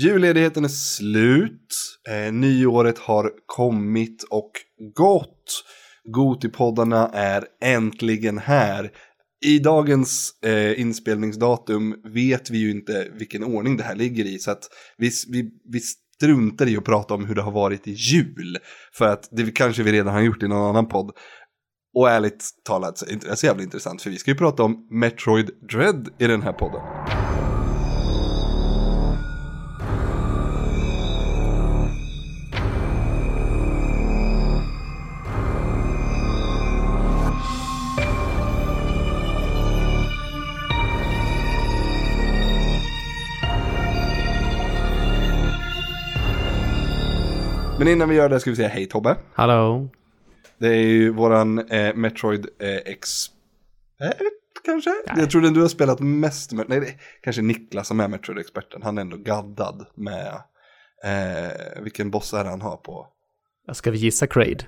Julledigheten är slut. Eh, nyåret har kommit och gått. Gotipoddarna är äntligen här. I dagens eh, inspelningsdatum vet vi ju inte vilken ordning det här ligger i. Så att vi, vi, vi struntar i att prata om hur det har varit i jul. För att det kanske vi redan har gjort i någon annan podd. Och ärligt talat så är det inte så jävla intressant. För vi ska ju prata om Metroid Dread i den här podden. Men innan vi gör det ska vi säga hej Tobbe. Hallå. Det är ju våran eh, Metroid eh, expert kanske? Nej. Jag tror den du har spelat mest med. Nej, det är kanske Niklas som är Metroid-experten. Han är ändå gaddad med eh, vilken boss är han har på. Ska vi gissa Kraid?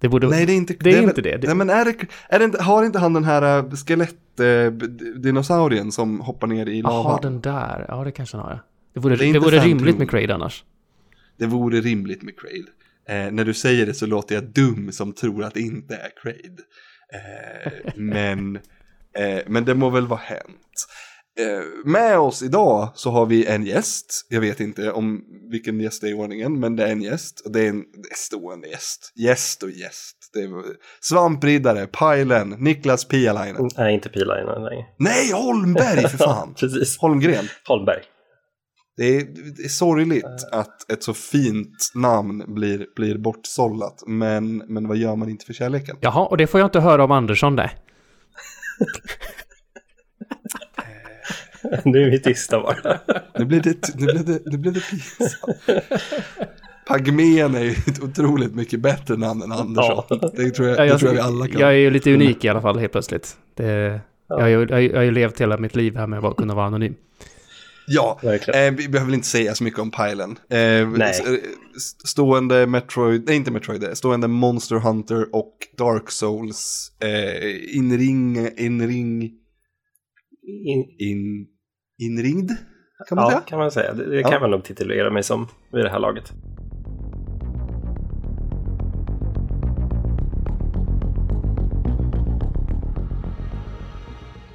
Det borde... Nej, det är inte det. Är det är inte det. Nej, men är det, är det inte, har inte han den här uh, skelettdinosaurien uh, som hoppar ner i lavan? Jaha, den där. Ja, det kanske han har. Det vore, det, det vore rimligt med Kraid annars. Det vore rimligt med Kraid. Eh, när du säger det så låter jag dum som tror att det inte är Kraid. Eh, men, eh, men det må väl vara hänt. Eh, med oss idag så har vi en gäst. Jag vet inte om vilken gäst det är i ordningen, men det är en gäst. Och det är en stående gäst. Gäst och gäst. Det är svampriddare, Pajlen, Niklas Pialainen. Nej, inte Pialainen längre. Nej, Holmberg för fan. Precis. Holmgren. Holmberg. Det är, det är sorgligt att ett så fint namn blir, blir bortsållat. Men, men vad gör man inte för kärleken? Jaha, och det får jag inte höra om Andersson det. nu är vi tysta bara. nu blev det, nu blev det, nu blev det pinsamt. Pagmen är ju ett otroligt mycket bättre namn än Andersson. Ja. Det, tror jag, ja, jag, det tror jag vi alla kan. Jag är ju lite unik i alla fall helt plötsligt. Det, ja. jag, har ju, jag har ju levt hela mitt liv här med att kunna vara anonym. Ja, eh, vi behöver inte säga så mycket om pilen. Eh, nej. Stående Metroid, nej inte Metroid, stående Monster Hunter och Dark Souls. Eh, inring, inring, in, in, inringd? Kan man ja, säga? kan man säga. Det, det kan ja. man nog titulera mig som vid det här laget.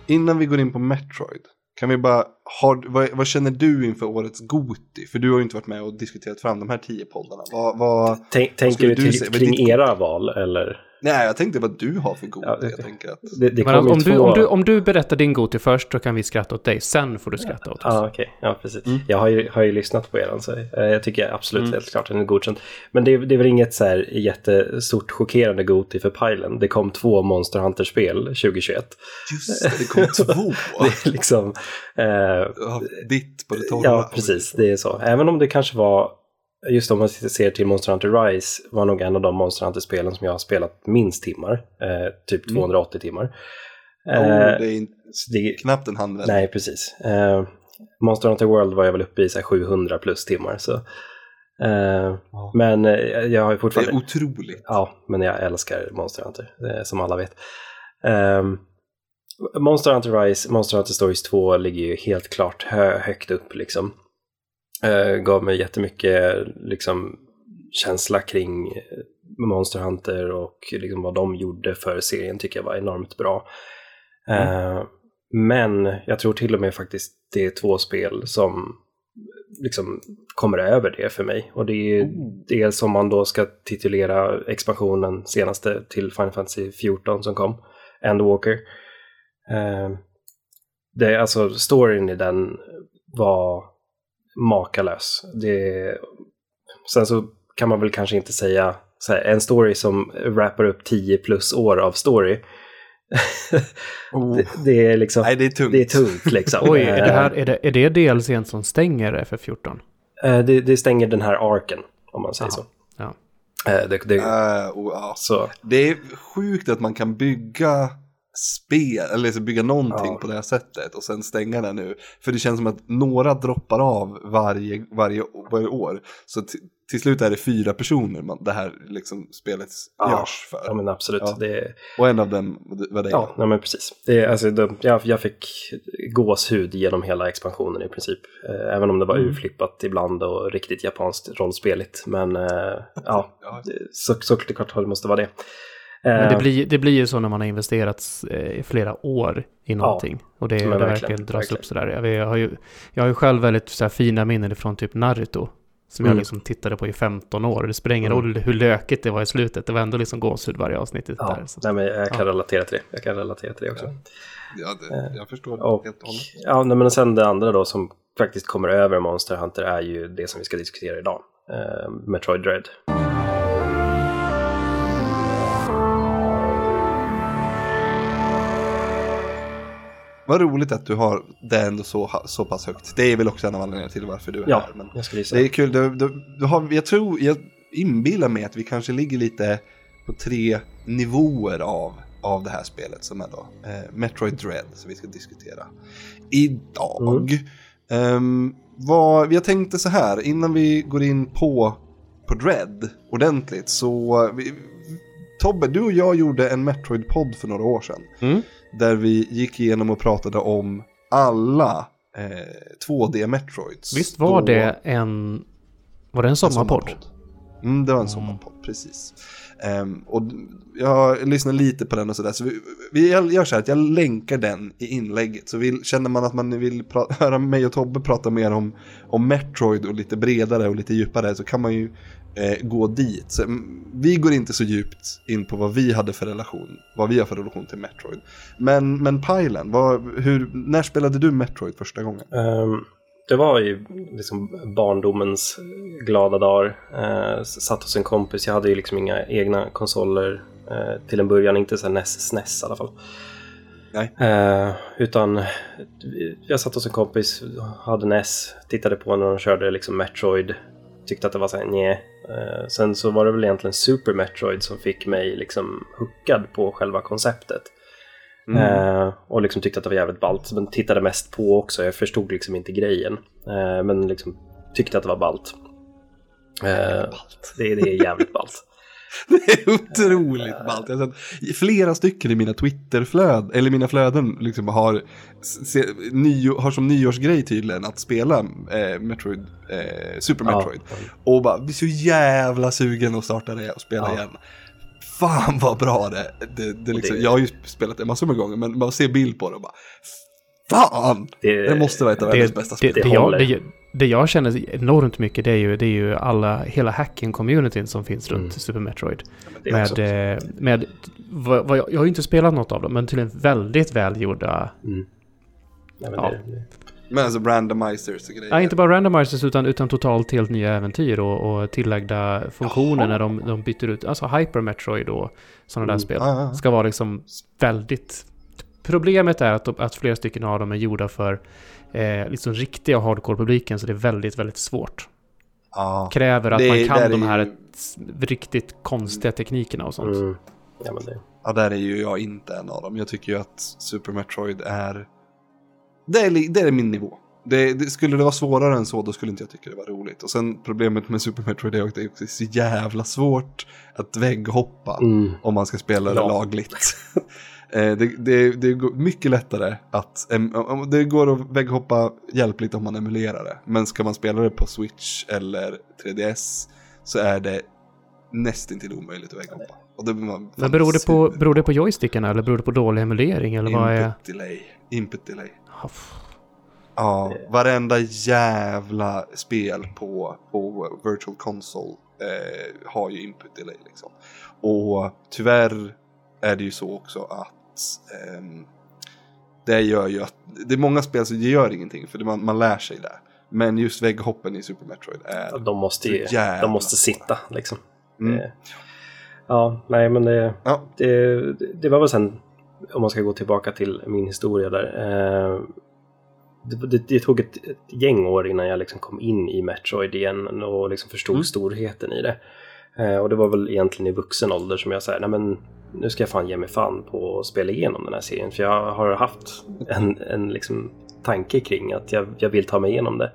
Innan vi går in på Metroid kan vi bara, har, vad, vad, känner du inför årets Goti? För du har ju inte varit med och diskuterat fram de här tio poddarna. Vad, vad, Tänk, tänker du, du kring era val eller? Nej, jag tänkte vad du har för Goti. Ja, jag tänker att... det, det om, om, du, om, du, om du berättar din Goti först, då kan vi skratta åt dig. Sen får du skratta åt oss. Ja, okej. Okay. Ja, precis. Mm. Jag har ju, har ju lyssnat på er, så eh, jag tycker absolut mm. helt klart att den är godkänd. Men det, det är väl inget så här jättestort chockerande Goti för pilen. Det kom två Monster Hunter-spel 2021. Just det, det kom två! det är liksom... Eh, ditt på det torra. Ja, precis. Det är så. Även om det kanske var just om man ser till Monster Hunter Rise var nog en av de Monster Hunter-spelen som jag har spelat minst timmar. Eh, typ 280 mm. timmar. Eh, oh, det är det knappt en handvändning. Nej, precis. Eh, Monster Hunter World var jag väl uppe i så 700 plus timmar. Så. Oh. Men eh, jag har fortfarande... Det är otroligt. Ja, men jag älskar Monster Hunter, eh, som alla vet. Ehm, Monster Hunter Rise, Monster Hunter Stories 2 ligger ju helt klart hö högt upp liksom. Eh, gav mig jättemycket liksom, känsla kring eh, Monster Hunter och liksom, vad de gjorde för serien tycker jag var enormt bra. Mm. Eh, men jag tror till och med faktiskt det är två spel som liksom kommer över det för mig. Och det är mm. det som man då ska titulera expansionen senaste till Final Fantasy 14 som kom, Endwalker. Eh, det, alltså storyn i den var makalös. Det, sen så kan man väl kanske inte säga här, en story som wrappar upp 10 plus år av story. oh. det, det, är liksom, Nej, det är tungt. Det är tungt liksom. Oj, är det, här, är, det, är det DLCn som stänger FF14? Eh, det, det stänger den här arken, om man säger Aha. så. Ja. Eh, det, det, uh, oh, så. det är sjukt att man kan bygga spel, eller så bygga någonting Ja. på det här sättet och sen stänga det nu. För det känns som att några droppar av varje, varje, varje år. Så till, slut är det fyra personer man, det här liksom spelet Ja. görs för. Ja men absolut. Ja. Det, Och en av dem var det. ja, nej, men precis. Det, alltså, de, jag, jag fick gåshud genom hela expansionen i princip. Eh, även om det var Mm. urflippat ibland och riktigt japanskt rollspeligt. Men eh, ja, Ja. så, såklart det måste vara det. Men det Eh, blir, det blir ju så när man har investerat eh, i flera år i någonting. och det, det verkligen, verkligen dras verkligen. upp sådär. Jag, jag, har ju, jag har ju själv väldigt så här, fina minnen från typ Naruto. Som jag Mm. liksom tittade på i 15 år. Det spelar ingen Mm. roll hur lökigt det var i slutet. Det var ändå liksom gåshud varje avsnitt. ja, Där, så. nej, men jag kan Ja. relatera till det. Jag kan relatera till det också. Ja, det, jag förstår Och, helt och hållet. ja, nej, men sen det andra då som faktiskt kommer över Monster Hunter är ju det som vi ska diskutera idag. Eh, Metroid Dread. Vad roligt att du har det ändå så, så pass högt. Det är väl också en av anledningarna till varför du är Ja, här. Men jag skulle gissa. det är kul. Du, du, du har, jag tror, jag inbillar mig att vi kanske ligger lite på tre nivåer av, av det här spelet som är då eh, Metroid Dread som vi ska diskutera idag. Ehm, vad, jag tänkte så här, innan vi går in på, på Dread ordentligt så vi, Tobbe, du och jag gjorde en Metroid-podd för några år sedan. Mm. Där vi gick igenom och pratade om alla eh, 2D Metroids. Visst var Då- det en... Var det en sommarpodd? Mm, det var en sommarpodd, precis. Ehm, och jag lyssnade lite på den och sådär. Så vi, vi jag gör så här att jag länkar den i inlägget. Så vill, känner man att man vill höra mig och Tobbe prata mer om, om Metroid och lite bredare och lite djupare så kan man ju eh, gå dit. Så, mm, vi går inte så djupt in på vad vi hade för relation, vad vi har för relation till Metroid. Men, men Pilen, vad, hur, när spelade du Metroid första gången? Ehm, det var ju liksom barndomens glada dagar. Uh, satt hos en kompis, jag hade ju liksom inga egna konsoler eh, till en början, inte så här NES, SNES i alla fall. Nej. Eh, utan jag satt hos en kompis, hade NES, tittade på när de körde liksom Metroid, tyckte att det var så här. Eh, sen så var det väl egentligen Super Metroid som fick mig liksom hookad på själva konceptet. Eh, och liksom tyckte att det var jävligt ballt. Men tittade mest på också. Jag förstod liksom inte grejen. Eh, men liksom tyckte att det var ballt. Eh, det, det är jävligt ballt. Det är otroligt ballt. Jag har sett flera stycken i mina Twitterflöden, eller mina flöden, liksom har, se, nio, har som nyårsgrej tydligen att spela eh, Metroid, eh, Super Ja. Metroid. Och bara blir så jävla sugen att starta det och spela Ja. igen. Fan vad bra det, det, det, liksom, det- Jag har ju spelat det massor med gånger, men man ser bild på det och bara Fan! Det- Det, måste vara ett av världens bästa det, spel. det, Det jag. Det, jag känner enormt mycket det är ju, det är ju alla, hela hacking-communityn som finns runt Mm. Super Metroid. också. Med, eh, med vad, vad jag, jag har ju inte spelat något av dem, men till en väldigt välgjorda... Mm. Ja, men Ja. det, det, Men alltså randomizers och grejer. Ja, inte bara randomizers utan, utan totalt helt nya äventyr och, och tillagda funktioner Jaha. när de, de byter ut, alltså Hyper Metroid och sådana där Mm. spel. Ja, ja, ja. Ska vara liksom väldigt... Problemet är att, att flera stycken av dem är gjorda för eh, liksom riktiga hardcore-publiken, så det är väldigt, väldigt svårt. Ja. Kräver att Det- man kan de här ju- riktigt konstiga teknikerna och sånt. mm. ja, men det. Ja, där är ju jag inte en av dem. Jag tycker ju att Super Metroid är... Det är, det är min nivå. Det, det, skulle det vara svårare än så, då skulle inte jag tycka det var roligt. Och sen problemet med Super Metroid är att det är så jävla svårt att vägghoppa Mm. om man ska spela det Ja. lagligt. Eh, det, det, det går mycket lättare att... Det går att vägghoppa hjälpligt om man emulerar det. Men ska man spela det på Switch eller 3DS så är det nästintill omöjligt att vägghoppa. Och man Men beror det, på, beror det på joystickarna eller beror det på dålig emulering eller vad är... Input delay. Input delay. F- Ja, varenda jävla spel på, på Virtual Console eh, har ju input delay liksom. Och tyvärr är det ju så också att det gör ju att det är många spel som gör ingenting för man, man lär sig det. Men just vägghoppen i Super Metroid är... De måste ju, de måste sitta liksom. Mm. Det, ja, nej men det, Ja, det, det var väl sen, om man ska gå tillbaka till min historia där. Eh, det, det, det tog ett, ett gäng år innan jag liksom kom in i Metroid igen och liksom förstod Mm. storheten i det. Eh, och det var väl egentligen i vuxen ålder som jag sa, nej men nu ska jag fan ge mig fan på att spela igenom den här serien. För jag har haft en, en liksom tanke kring att jag, jag vill ta mig igenom det.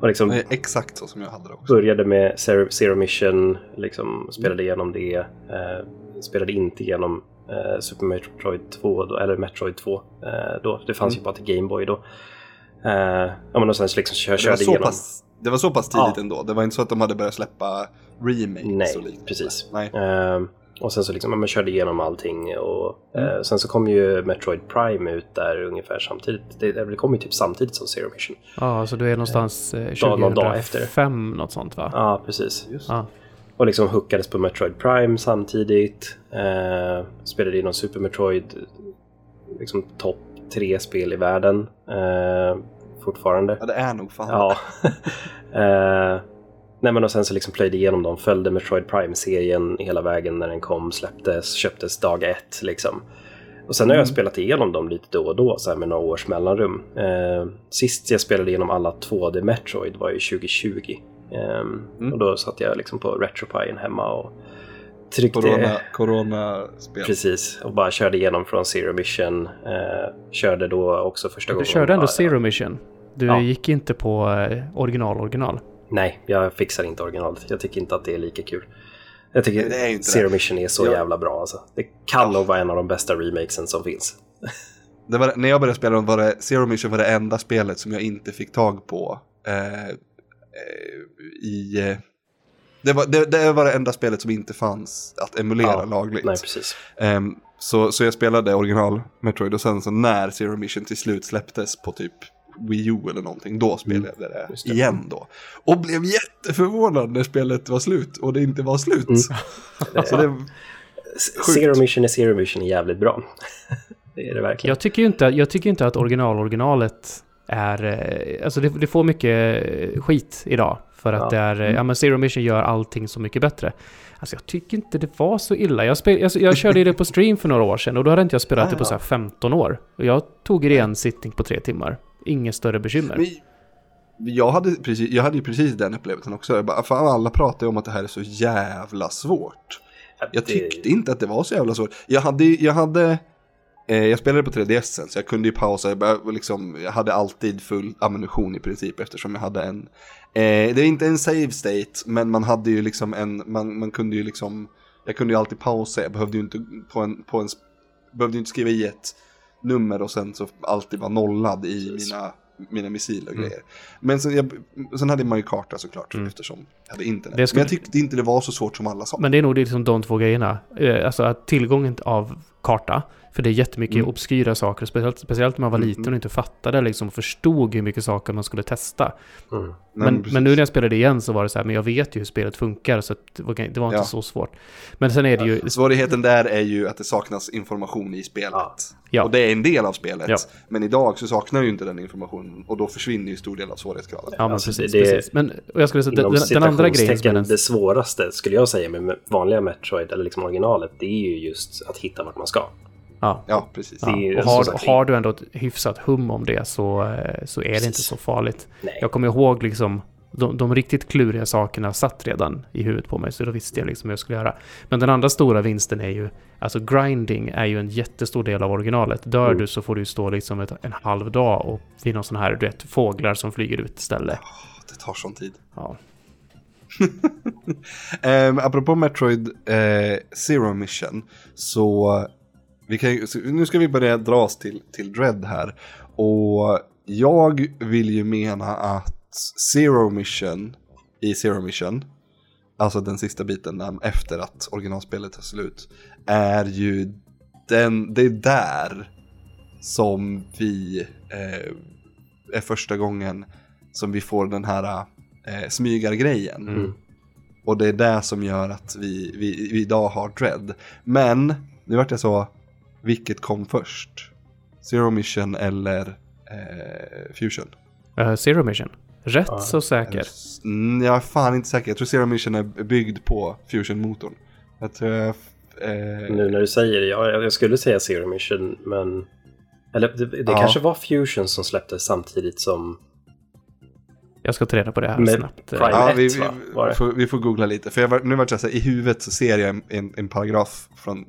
Och liksom Det exakt så som jag hade det också. började med Zero, Mission, liksom spelade igenom det. Eh, spelade inte igenom eh, Super Metroid 2, då, eller Metroid 2 eh, då. Det fanns ju bara till Game Boy då. Eh, ja, men och sen så liksom var, körde igenom. pass, det var så pass tidigt Ja. ändå. Det var inte så att de hade börjat släppa remakes Nej, och liknande. precis. Nej. Ehm, och sen så liksom, man körde igenom allting och Mm. eh, sen så kom ju Metroid Prime ut där ungefär samtidigt. Det, det kom ju typ samtidigt som Zero Mission. Ja, så du är någonstans eh, Dag- någon dag efter. 2005, något sånt va? Ja, precis. Just. Ja. Och liksom hookades på Metroid Prime samtidigt. Eh, spelade inom Super Metroid, liksom topp tre spel i världen eh, fortfarande. Ja, det är nog fan Ja. nej men och sen så liksom plöjde igenom dem, följde Metroid Prime-serien hela vägen när den kom, släpptes, köptes dag ett liksom. Och sen har jag Mm. spelat igenom dem lite då och då, så här med några års mellanrum. Eh, sist jag spelade igenom alla 2D Metroid var ju 2020. Eh, Mm. Och då satt jag liksom på RetroPien hemma och tryckte... Corona, corona-spel. Precis, och bara körde igenom från Zero Mission. Eh, körde då också första Du gången. körde ändå bara- Zero Mission. Du Ja. gick inte på eh, original original. Nej, jag fixar inte originalet. Jag tycker inte att det är lika kul. Jag tycker Det är Zero det. Mission är så Jag- jävla bra alltså. Det kan nog vara en av de bästa remakesen som finns. Var, när jag började spela var det Zero Mission var det enda spelet som jag inte fick tag på. Eh, eh, i, eh, det, var, det, det var det enda spelet som inte fanns att emulera Ja, lagligt. Nej, precis. Ehm, så, så jag spelade original Metroid och sen så när Zero Mission till slut släpptes på typ Wii U eller någonting, då spelade jag det, Mm, just det. igen då. Och blev jätteförvånad när spelet var slut och det inte var slut. Mm. Så det, Zero Mission är Zero Mission är jävligt bra. det är det verkligen. Jag tycker ju inte, jag tycker inte att original-originalet är... eh, Alltså det, det får mycket eh, skit idag. För att Ja. det är... eh, Ja men Zero Mission gör allting så mycket bättre. Alltså jag tycker inte det var så illa. Jag, spel, jag, jag körde det på stream för några år sedan och då hade inte jag spelat Ah, det på ja. så här 15 år. Och jag tog det i en sittning på tre timmar. Inget större bekymmer. Men jag hade, precis, jag hade ju precis den upplevelsen också. Jag bara, fan, alla pratar ju om att det här är så jävla svårt. Jag tyckte inte att det var så jävla svårt. Jag hade, jag hade, eh, jag spelade på 3DSen så jag kunde ju pausa. Jag, liksom, jag hade alltid full ammunition i princip eftersom jag hade en, eh, det är inte en save state, men man hade ju liksom en, man, man kunde ju liksom, jag kunde ju alltid pausa. Jag behövde ju inte på en, på en, behövde ju inte skriva i ett nummer och sen så alltid vara nollad i Precis. mina, mina missiler och Mm. grejer. Men sen, jag, sen hade man ju karta såklart Mm. eftersom jag hade internet. Det skulle- Men jag tyckte inte det var så svårt som alla sa. Men det är nog liksom de två grejerna. Eh, Alltså att tillgången av karta. För det är jättemycket Mm. obskyra saker. Speciellt, speciellt när man var Mm, liten mm. och inte fattade liksom. Förstod hur mycket saker man skulle testa. Mm. Nej, Men, precis. men nu när jag spelade igen så var det så här, men jag vet ju hur spelet funkar så det var, det var inte Ja. så svårt. Men sen är det ju, Svårigheten där är ju att det saknas information i spelet. Ja. Och det är en del av spelet. Ja. Men idag så saknar ju inte den informationen och då försvinner ju stor del av svårighetsgraden. ja men Alltså, precis, det- precis. Men och jag skulle säga, den, den andra grejen den, det svåraste skulle jag säga med vanliga Metroid, eller liksom originalet, det är ju just att hitta vart man ska. Ja, Ja, precis. Ja, och har, har du ändå ett hyfsat hum om det så, eh, så är det inte Precis. så farligt. Nej. Jag kommer ihåg liksom de, de riktigt kluriga sakerna satt redan i huvudet på mig, så då visste jag liksom hur jag skulle göra. Men den andra stora vinsten är ju, alltså grinding är ju en jättestor del av originalet. Dör Mm. du så får du ju stå liksom ett, en halv dag och vid någon sån här, du vet, fåglar som flyger ut istället. Det tar sån tid. Ja. Um, apropå Metroid eh, Zero Mission. Så, vi kan, nu ska vi börja dra oss till, till Dread här. Och jag vill ju mena att Zero Mission i Zero Mission, alltså den sista biten där, efter att originalspelet tar slut, är ju den, det är där som vi eh, är första gången som vi får den här eh, smygargrejen. Mm. Och det är det som gör att vi, vi, vi idag har Dread. Men, nu vart jag så, vilket kom först? Zero Mission eller eh, Fusion? Eh, Zero Mission. Rätt Ja, så säker. Mm, jag är fan inte säker, jag tror Zero Mission är byggd på Fusion-motorn. Jag tror jag, eh, Nu när du säger det, ja, jag skulle säga Zero Mission, men... Eller det, det Ja. kanske var Fusion som släpptes samtidigt som... Jag ska ta reda på det här Med snabbt. Prime. Ja, vi, vi, va? Var det? får, vi får googla lite. För jag, var- nu vart jag så här, i huvudet så ser jag en, en, en paragraf från,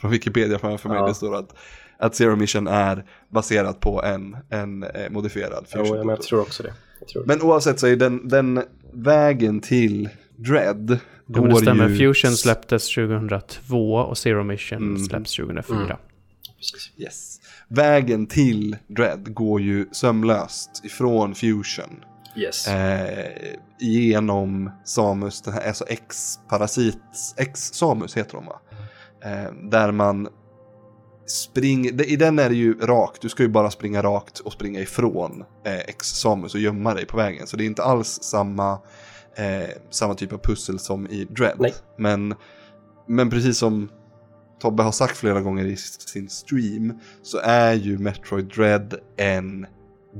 från Wikipedia framför mig. Ja. Det står att, att Zero Mission är baserat på en, en eh, modifierad Jo, fusion. ja, men jag tror också det. Jag tror det. Men oavsett så är den, den vägen till Dread Jo, men det stämmer. ju... Fusion släpptes 2002 och Zero Mission Mm. släpps 2004. Mm. Yes. Vägen till Dread går ju sömlöst ifrån Fusion. Yes. Eh, genom Samus, den här, alltså X-parasit, X-Samus heter de va? Eh, där man springer, i den är det ju rakt, du ska ju bara springa rakt och springa ifrån eh, X-Samus och gömma dig på vägen. Så det är inte alls samma, eh, samma typ av pussel som i Dread. Nej. Men, men precis som Tobbe har sagt flera gånger i sin stream så är ju Metroid Dread en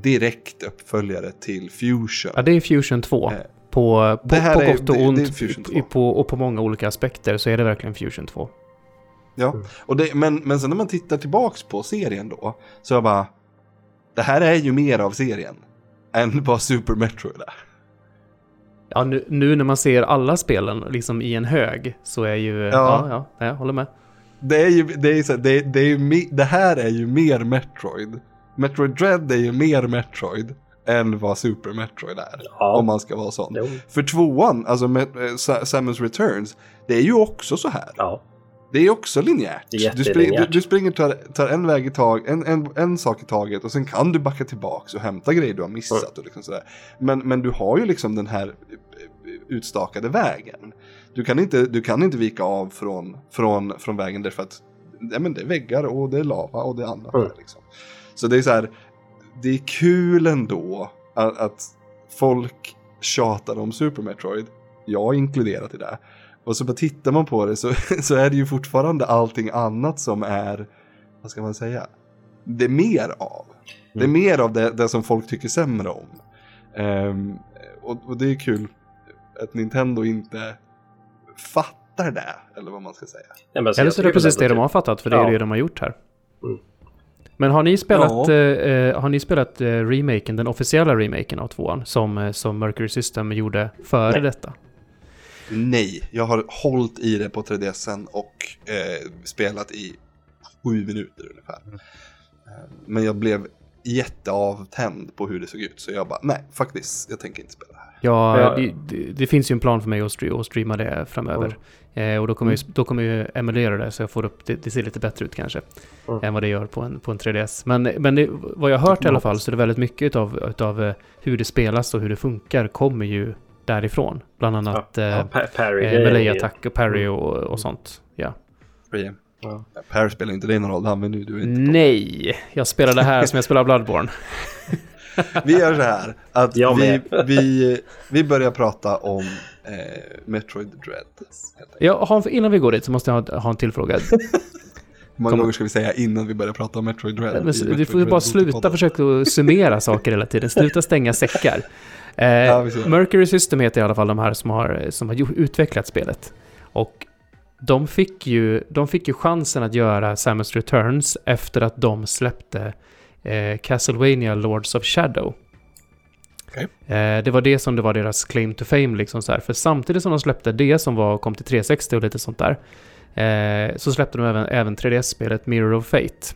direkt uppföljare till Fusion. Ja, det är Fusion 2. Eh, På, på, det på är- gott och det- det är ont 2. i- på, och på många olika aspekter så är det verkligen Fusion 2. Ja, och det, men, men sen när man tittar tillbaks på serien då, så jag bara, det här är ju mer av serien än vad Super Metroid är. Ja, nu, nu när man ser alla spelen liksom i en hög så är ju... Ja, ja, ja jag håller med. Det, är ju, det, är så, det, det, är ju, det här är ju mer Metroid. Metroid Dread är ju mer Metroid än vad Super Metroid är. Ja. Om man ska vara sån. Jo. För tvåan, alltså med, eh, Sa- Samus Returns, det är ju också så här. Ja. Det är också linjärt. Är du, springer, du, du springer tar, tar en väg i tag, en, en, en sak i taget och sen kan du backa tillbaks och hämta grejer du har missat. Och liksom sådär. Men, men du har ju liksom den här eh, utstakade vägen. Du kan inte, du kan inte vika av från, från, från vägen därför att ja, men det är väggar och det är lava och det är annat. Mm. Där, liksom. Så det är så här, det är kul ändå att, att folk tjatar om Super Metroid. Jag är inkluderat i det. Och så bara tittar man på det så, så är det ju fortfarande allting annat som är, vad ska man säga, det är mer av. Det är Mm. mer av det, det som folk tycker sämre om. Ehm, och, och det är kul att Nintendo inte fattar det, eller vad man ska säga. Ja, men så Eller så är det precis det ändå de har fattat, för det är Ja. det de har gjort här. Mm. Men har ni spelat, Ja. eh, eh, har ni spelat eh, remaken, den officiella remaken av tvåan, som, eh, som Mercury System gjorde före Nej. detta? Nej, jag har hållit i det på 3DSen och eh, spelat i sju minuter ungefär. Eh, Men jag blev jätteavtänd på hur det såg ut, så jag bara, nej, faktiskt, jag tänker inte spela. Ja, Ja. det, det, det finns ju en plan för mig att, stre- att streama det framöver. Eh, och då kommer, jag, då kommer jag ju emulera det så jag får upp, det, det ser lite bättre ut kanske. Mm. Än vad det gör på en, på en 3DS. Men, men det, vad jag har hört i alla fall så är det väldigt mycket utav, utav eh, hur det spelas och hur det funkar kommer ju därifrån. Bland annat Ja, eh, parry eh, grejen är melee ju- attack och parry Mm. och, och sånt. Ja. Free. Ja. Per spelar inte någon roll, det använder ju du inte. Nej, jag spelar det här som jag spelar Bloodborne. Vi gör så här, att vi, vi, vi börjar prata om eh, Metroid Dread. har, innan vi går dit så måste jag ha, ha en till fråga. Hur många gånger ska vi säga innan vi börjar prata om Metroid Dread? Men, i du Metroid får Dread bara sluta försöka summera saker hela tiden. Sluta stänga säckar. Eh, Ja. Mercury System heter i alla fall de här som har, som har utvecklat spelet. Och de fick, ju, de fick ju chansen att göra Samus Returns efter att de släppte eh, Castlevania Lords of Shadow. Okej. Eh, det var det som det var deras claim to fame liksom så här. För samtidigt som de släppte det som var, kom till 360 och lite sånt där. Eh, så släppte de även, även 3DS-spelet Mirror of Fate.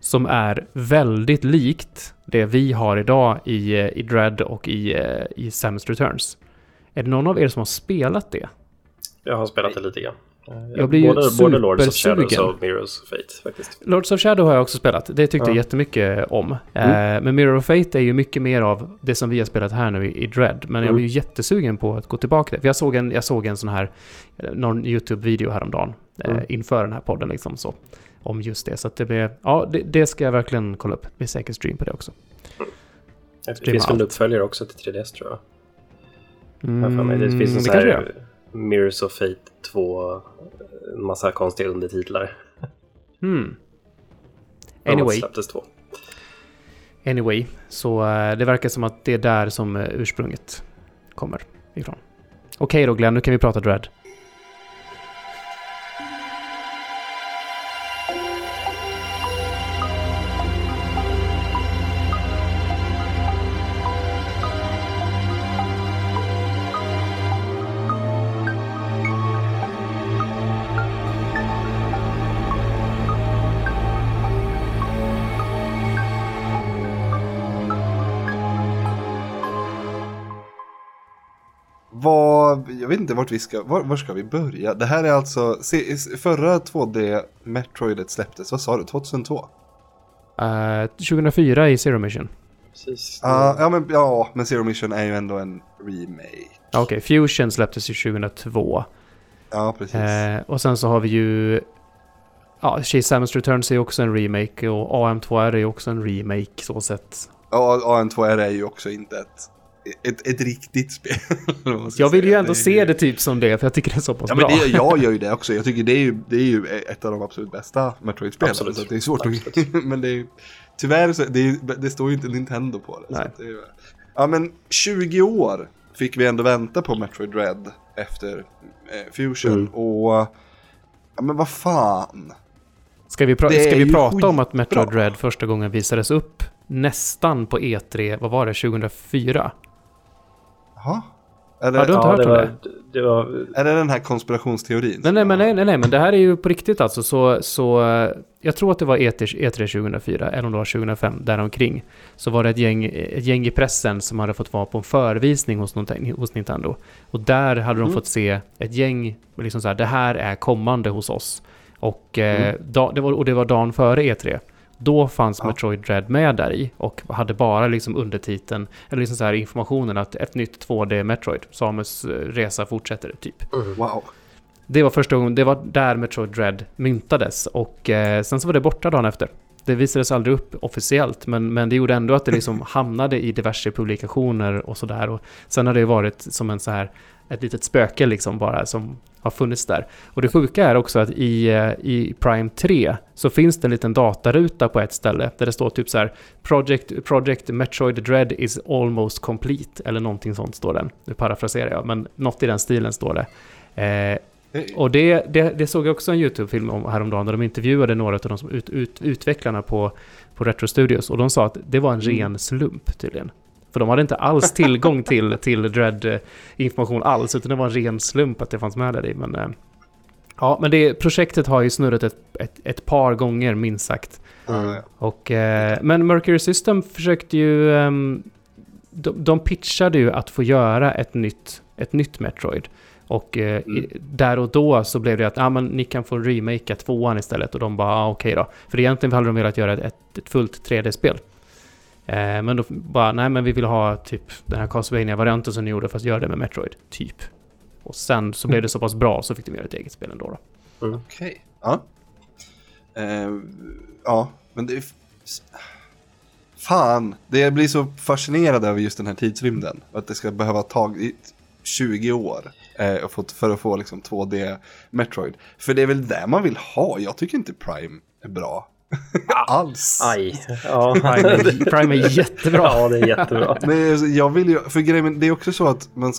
Som är väldigt likt det vi har idag i, i Dread och i, i Samus Returns. Är det någon av er som har spelat det? Jag har spelat det lite grann. Jag blir ju både, både Lords of supersugen. Shadows och Mirrors of Fate faktiskt. Lords of Shadow har jag också spelat. Det tyckte Ja. jag jättemycket om. Mm. Eh, men Mirror of Fate är ju mycket mer av det som vi har spelat här nu i, Dread. Men jag Mm. blir ju jättesugen på att gå tillbaka till För jag såg en, jag såg en sån här, eh, någon YouTube-video häromdagen. Eh, Mm. inför den här podden liksom så. Om just det. Så att det blir, ja det, det ska jag verkligen kolla upp. Det blir säkert stream på det också. Det Streama finns väl uppföljare också till 3DS tror jag. Mm, jag. Det finns en det det här. Mirrors of Fate 2, en massa konstiga undertitlar. De Anyway. släpptes två. Anyway, så eh, det verkar som att det är där som eh, ursprunget kommer ifrån. Okej då Glenn, nu kan vi prata Dread. Inte vart vi ska, var, var ska vi börja? Det här är alltså, se, förra 2D Metroidet släpptes, vad sa du, 2002? Eh, 2004 i Zero Mission. Precis. Ja, ja, men, ja, men Zero Mission är ju ändå en remake. Okej, Fusion släpptes ju 2002. Ja, precis. Eh, och sen så har vi ju... Ja, Chase Samus Returns är ju också en remake och AM2R är ju också en remake så sett. Ja, AN2R är ju också inte ett, ett, ett riktigt spel. Jag vill ju ändå Det är se det typ som det, för jag tycker det är så pass Ja, bra. men det, jag gör ju det också. Jag tycker det är ju, det är ju ett av de absolut bästa Metroid-spelen. Absolut. Så att det är svårt att... Absolut. men det är ju... Tyvärr så det, är, det står ju inte Nintendo på det. Nej. att det är, ju- ja men 20 år fick vi ändå vänta på Metroid Dread efter eh, Fusion. Mm. Och... Ja men vad fan. Ska vi, pra- ska vi ju prata om att. Metroid Dread första gången visades upp nästan på E3, vad var det, 2004? Jaha? Är det, Ja, du har inte ja, hört det om var, det? det var... är det den här konspirationsteorin? Nej, nej, men, nej, nej, nej, men det här är ju på riktigt alltså. Så, så eh, jag tror att det var E E3, E3 2004, eller om det var 2005, däromkring. Så var det ett gäng, ett gäng i pressen som hade fått vara på en förevisning hos, någonting- hos Nintendo. Och där hade de Mm. fått se ett gäng, liksom så här, det här är kommande hos oss. Och, eh, Mm. da, det var, och det var dagen före E3. Då fanns Ja. Metroid Dread med där i och hade bara liksom undertiteln, eller liksom så här informationen att ett nytt 2D Metroid, Samus eh, resa fortsätter, typ. Mm. Wow. Det var första gången, det var där Metroid Dread myntades och eh, sen så var det borta dagen efter. Det visades aldrig upp officiellt, men, men det gjorde ändå att det liksom hamnade i diverse publikationer och sådär. Och sen har det varit som en så här, ett litet spöke liksom bara som har funnits där. Och det sjuka är också att i, eh, i Prime 3 så finns det en liten dataruta på ett ställe där det står typ så här Project, Project Metroid Dread is almost complete eller någonting sånt står den. Nu parafraserar jag, men något i den stilen står det. Eh, och det, det, det såg jag också en YouTube-film om häromdagen där de intervjuade några av de som ut, ut, utvecklarna på, på Retro Studios och de sa att det var en Mm. ren slump tydligen. För de hade inte alls tillgång till, till Dread-information alls, utan det var en ren slump att det fanns med där i. Men, eh, ja, men det, projektet har ju snurrat ett, ett, ett par gånger minst sagt. Ja. Och, eh, men Mercury System försökte ju... ehm, de, de pitchade ju att få göra ett nytt, ett nytt Metroid. Och eh, Mm. där och då så blev det att ah, men ni kan få remakea tvåan istället. Och de bara ah, okej då. För egentligen hade de velat göra ett, ett, ett fullt 3D-spel. Eh, men då bara nej men vi vill ha typ den här Castlevania-varianten som ni gjorde fast gör det med Metroid. Typ. Och sen så blev det så pass bra så fick de göra ett eget spel ändå då. Okej. Ja. Eh, ja, men det är... Fan, det blir så fascinerad över just den här tidsrymden. Att det ska behöva ta 20 år eh, för att få liksom 2D Metroid. För det är väl det man vill ha. Jag tycker inte Prime är bra. Alls. Aj. Ja. Prime är, Prime är jättebra. ja, det är jättebra. Men jag vill ju, för grejen, det är också så att man,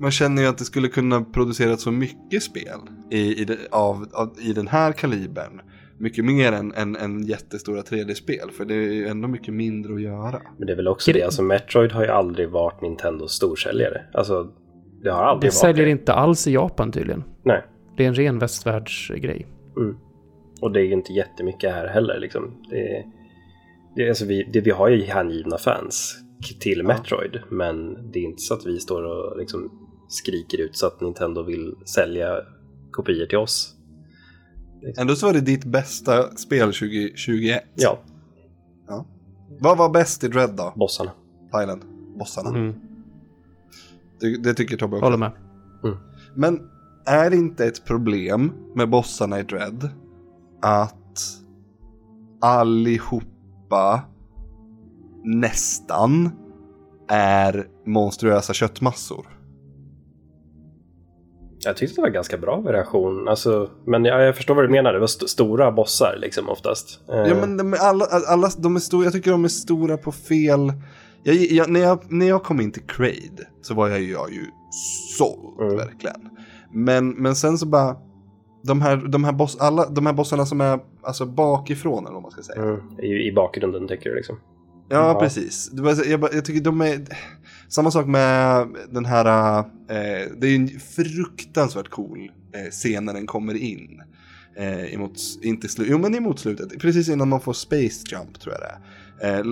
man känner ju att det skulle kunna produceras så mycket spel i, i, det, av, av, i den här kalibern. Mycket mer än, än, än jättestora 3D-spel, för det är ju ändå mycket mindre att göra. Men det är väl också det, alltså Metroid har ju aldrig varit Nintendos storsäljare. Alltså, det har aldrig Det varit säljer det. inte alls i Japan tydligen. Nej. Det är en ren västvärldsgrej. Mm. Och det är ju inte jättemycket här heller liksom. Det, det, alltså vi, det, vi har ju hängivna fans till Metroid, men det är inte så att vi står och liksom skriker ut så att Nintendo vill sälja kopior till oss. Ändå så var det ditt bästa spel 2021. Ja, Vad var bäst i Dread då? bossarna. Thailand? Bossarna? Mm. Det, det tycker Tobbe också. Håller med. Men är det inte ett problem med bossarna i Dread att allihopa nästan är monstruösa köttmassor? Jag tyckte det var ganska bra variation, alltså, men jag, jag förstår vad du menar. Det var st- stora bossar liksom oftast. Eh, Ja men de alla, alla, de är stora, jag tycker de är stora på fel... Jag, jag, när, jag, när jag kom in till Crade så var jag, ju- jag ju såld Mm. verkligen. Men, men sen så bara, de här, de, här boss, alla, de här bossarna som är alltså bakifrån eller vad man ska säga. mm, i, I bakgrunden tycker du liksom. Ja, Ja. precis. Jag, jag tycker de är... Samma sak med den här... Eh, det är ju en fruktansvärt cool eh, scen när den kommer in. Eh, emot, inte slu, jo men emot slutet, precis innan man får Space Jump tror jag det är. Eh,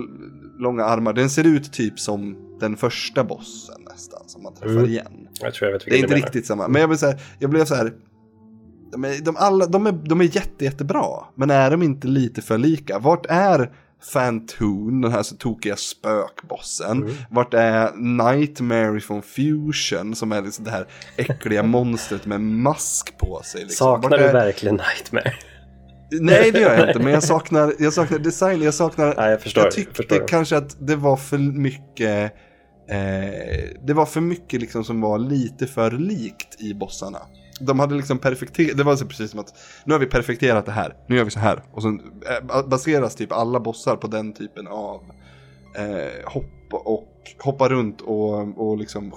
långa armar, den ser ut typ som den första bossen nästan, som man träffar Mm. igen. Jag tror jag vet Det är inte riktigt samma, men jag, vill säga, jag blev så här. De är, de, alla, de, är, de är jätte, jättebra, men är de inte lite för lika? Vart är Fantoon, den här så tokiga spökbossen? Mm. Vart är Nightmare från Fusion, som är liksom det här äckliga monstret med mask på sig? Liksom. Saknar Vart du är... verkligen Nightmare? Nej, det gör jag inte, men jag saknar, jag saknar design, jag saknar... Nej, jag förstår. jag tyckte förstår. kanske att det var för mycket... Eh, det var för mycket liksom som var lite för likt i bossarna. De hade liksom perfekterat, det var så precis som att nu har vi perfekterat det här, nu gör vi så här. Och sen eh, baseras typ alla bossar på den typen av eh, hopp och hoppa runt och, och liksom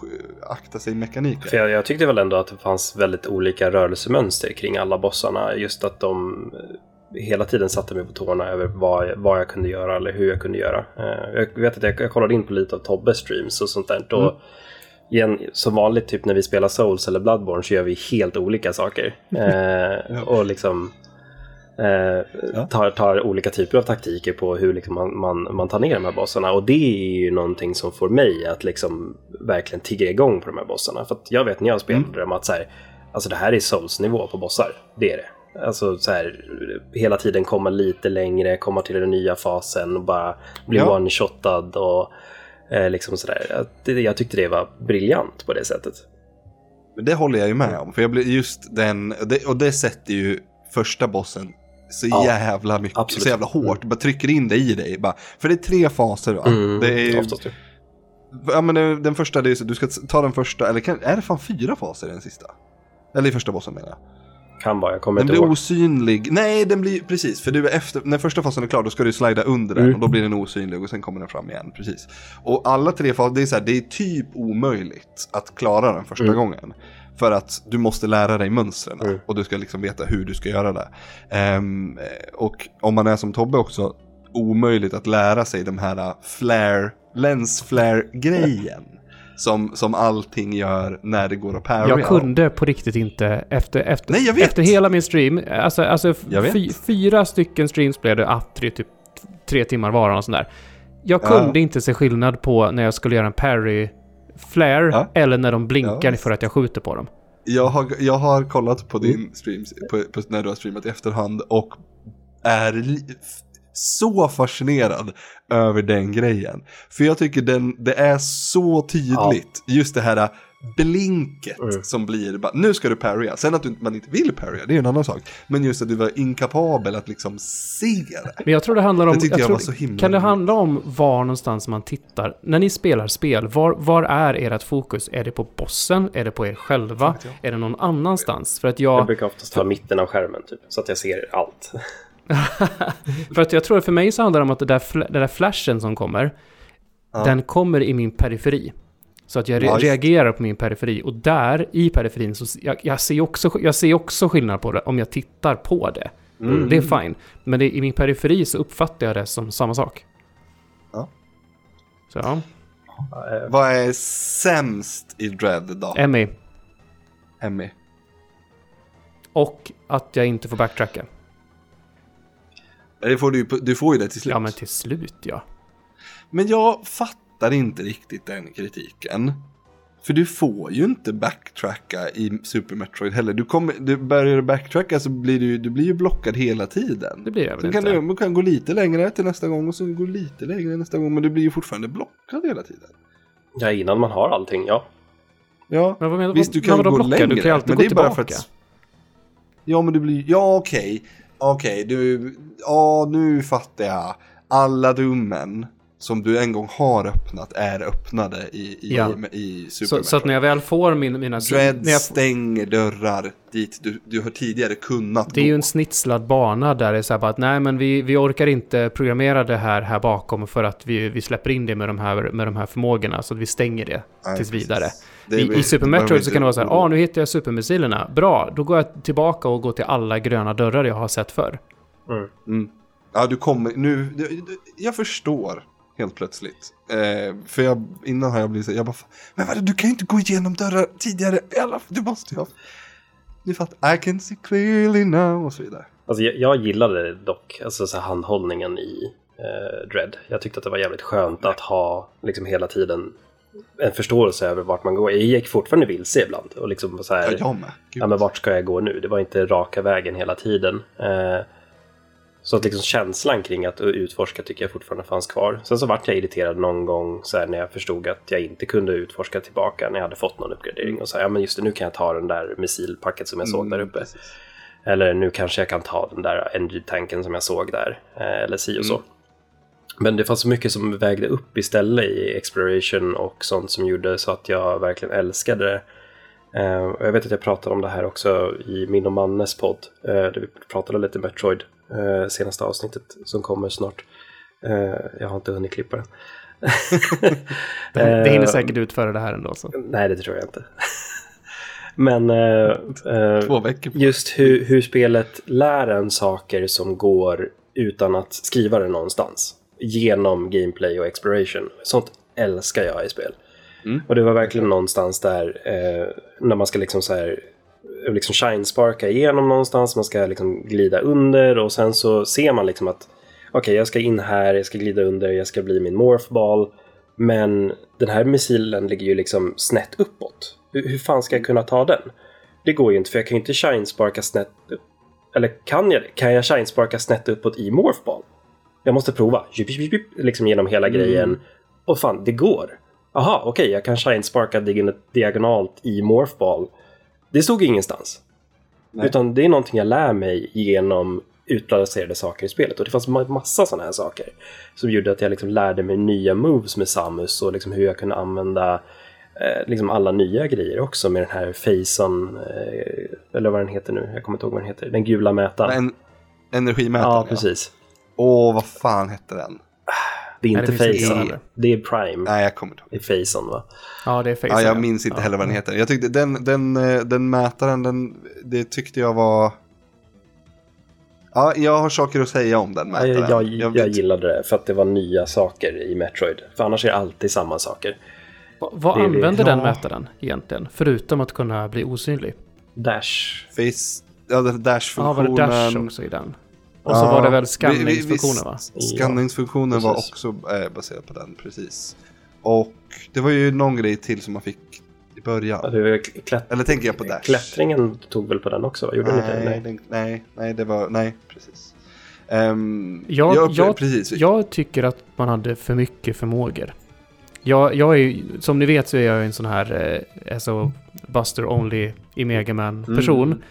akta sig mekaniker. För jag, jag tyckte väl ändå att det fanns väldigt olika rörelsemönster kring alla bossarna. Just att de eh, hela tiden satte mig på tårna över vad, vad jag kunde göra eller hur jag kunde göra. Eh, Jag vet att jag, jag kollade in på lite av Tobbes streams och sånt där. Då, Mm. Igen, som vanligt, typ när vi spelar Souls eller Bloodborne så gör vi helt olika saker. Eh, och liksom eh, tar, tar olika typer av taktiker på hur liksom man, man, man tar ner de här bossarna. Och det är ju någonting som får mig att liksom verkligen tigga igång på de här bossarna. För att jag vet när jag spelade dem att så här, alltså det här är Souls-nivå på bossar. Det är det. Alltså så här, hela tiden komma lite längre, komma till den nya fasen och bara bli Ja. one-shotad och eh, liksom sådär. Det- Jag tyckte det var briljant på det sättet. Det håller jag ju med om, för jag blir just den, det, och det sätter ju första bossen så Ja, jävla mycket, absolut. så jävla hårt, bara trycker in det i dig. Bara, för det är tre faser va? Mm, det är oftast ju. ja, men det- den första, det är så, du ska ta den första, eller kan, är det fan fyra faser i den sista? Eller i första bossen menar jag. Kan vara, jag kommer Den inte blir ihåg. osynlig, nej den blir, precis, för du är efter, när första fasen är klar då ska du slida under den Mm. och då blir den osynlig och sen kommer den fram igen, precis. Och alla tre faser, det är så här, det är typ omöjligt att klara den första Mm. gången. För att du måste lära dig mönstren Mm. och du ska liksom veta hur du ska göra det. Ehm, och om man är som Tobbe också, omöjligt att lära sig de här uh, flare, lens flare grejen. Som, som allting gör när det går att parrya. Jag kunde på riktigt inte efter, efter, Nej, jag vet. efter hela min stream, alltså, alltså fy, fyra stycken streams blev det, tre, typ tre timmar var och sånt där. Jag Ja. kunde inte se skillnad på när jag skulle göra en parry flare Ja. eller när de blinkar Ja. för att jag skjuter på dem. Jag har, jag har kollat på din Mm. streams, på, på, när du har streamat i efterhand och är så fascinerad över den grejen. För jag tycker den, det är så tydligt, just det här blinket Mm. som blir, bara, nu ska du parrya. Sen att du, man inte vill parrya, det är en annan sak. Men just att du var inkapabel att liksom se det. Men jag tror det handlar om... Det tyckte jag tror, så himla kan det handla om var någonstans man tittar? När ni spelar spel, var, var är ert fokus? Är det på bossen? Är det på er själva? jag. Är det någon annanstans? För att Jag jag... brukar oftast ta mitten av skärmen typ, så att jag ser allt. för att jag tror att för mig så handlar det om att det där, den där flashen som kommer, Ja. den kommer i min periferi. Så att jag re- reagerar på min periferi. Och där, i periferin, så jag, jag, ser också, jag ser också skillnad på det om jag tittar på det. Mm. Det är fine. Men det, i min periferi så uppfattar jag det som samma sak. Ja. Så ja. Vad är sämst i Dread då? Emmy. Emmy. Och att jag inte får backtracka. Det får du, du får ju det till slut. Ja, men till slut ja. Men jag fattar inte riktigt den kritiken. För du får ju inte backtracka i Super Metroid heller. Du, kommer, du börjar du backtracka så blir du, du blir ju blockad hela tiden. Det blir jag väl Sen inte. kan du, du kan gå lite längre till nästa gång och så gå lite längre nästa gång. Men du blir ju fortfarande blockad hela tiden. Ja, innan man har allting, ja. Ja, Men vad menar visst du men kan vadå gå blocka? längre. Du kan ju alltid men gå det är bara tillbaka. för att... Ja, men du blir... Ja, okej. Okej, du... Ja, nu fattar jag. Alla rummen som du en gång har öppnat är öppnade i, i, Ja. i, i Super Så, så att när jag väl får min, mina... Dread jag, stänger dörrar dit du, du har tidigare kunnat det är ju gå. en snitslad bana där det är så här bara att nej men vi, vi orkar inte programmera det här här bakom för att vi, vi släpper in det med de här, med de här förmågorna så att vi stänger det Nej, tills vidare. I, I Super Metroid så kan det vara så här, ah nu hittar jag supermissilerna, bra, då går jag tillbaka och går till alla gröna dörrar jag har sett förr. Mm. Mm. Ja, du kommer... Nu... du- du- Jag förstår helt plötsligt. Eh, för jag, innan har jag blivit så jag bara, "Fan, men vadå, du kan ju inte gå igenom dörrar tidigare. Alla, du måste ju ha... ni fattar, I can see clearly now och så vidare. Alltså jag, jag gillade dock alltså, så här, handhållningen i eh, Dread. Jag tyckte att det var jävligt skönt att ha liksom hela tiden en förståelse över vart man går. Jag gick fortfarande vilse ibland. Och liksom så här, Ja, ja, men vart ska jag gå nu? Det var inte raka vägen hela tiden. Eh, så att liksom känslan kring att utforska tycker jag fortfarande fanns kvar. Sen så vart jag irriterad någon gång så när jag förstod att jag inte kunde utforska tillbaka när jag hade fått någon uppgradering. Och så här, ja men just det, nu kan jag ta den där missilpacket som jag såg där Mm, uppe. precis. Eller nu kanske jag kan ta den där NG-tanken som jag såg där. Eh, eller si och så. Mm. Men det fanns så mycket som vägde upp istället i Exploration och sånt som gjorde så att jag verkligen älskade det. Eh, och jag vet att jag pratade om det här också i min och Mannes podd. Eh, där vi pratade lite Metroid. Eh, senaste avsnittet som kommer snart. Jag har inte hunnit klippa den. Det, hinner säkert ut före det här ändå. Så. Nej, det tror jag inte. Men eh, Två veckor på. just hur, hur spelet lär en saker som går utan att skriva det någonstans. Genom gameplay och exploration. Sånt älskar jag i spel. Mm. Och det var verkligen någonstans där eh, när man ska liksom så här liksom shine-sparka igenom någonstans, man ska liksom glida under och sen så ser man liksom att okej, jag ska in här, jag ska glida under, jag ska bli min morphball. Men den här missilen ligger ju liksom snett uppåt. Hur, hur fan ska jag kunna ta den? Det går ju inte, för jag kan ju inte shine-sparka snett upp. Eller kan jag det? Kan jag shine-sparka snett uppåt i morphball? Jag måste prova. Jup, jup, jup, Liksom genom hela grejen. Och fan, det går. Aha, okej, jag kan shine-sparka dig- diagonalt i morphball. Det stod ingenstans. Nej. Utan det är någonting jag lär mig genom utplacerade saker i spelet. Och det fanns ma- massa sådana här saker. Som gjorde att jag liksom lärde mig nya moves med Samus och liksom hur jag kunde använda eh, liksom alla nya grejer också med den här Faison, eh, eller vad den heter nu, jag kommer inte ihåg vad den heter, den gula mätaren. En, energimätaren, ja, precis. Åh, vad fan hette den? Det är Nej, inte det finns inte Faison, det är Prime. Nej, jag kommer inte ihåg. Det är Faison va? Ja, det är face. Ja, jag minns inte heller vad den heter. Jag tyckte den, den, eh, den mätaren, den, det tyckte jag var... Ja, jag har saker att säga om den Ja, mätaren. jag, jag, jag, vet- gillade det för att det var nya saker i Metroid. För annars är det alltid samma saker. Va- Vad Det använder ja. den mätaren egentligen? Förutom att kunna bli osynlig. Dash. Face, ja, den Ja, dash-funktionen. var det dash också i den? Och så Ja, var det väl skanningsfunktionen va? Skanningsfunktionen var precis. också eh, baserad på den, precis. Och det var ju någon grej till som man fick i början. Ja, det var klätt... Eller tänker jag på Dash? Klättringen tog väl på den också? Gjorde den inte nej, Nej. den, nej, nej, det var, nej, precis. Um, Jag- jag, jag- precis. Jag tycker att man hade för mycket förmågor. Jag, jag är ju- som ni vet så är jag en sån här eh, alltså Buster Only i Megaman person. Mm.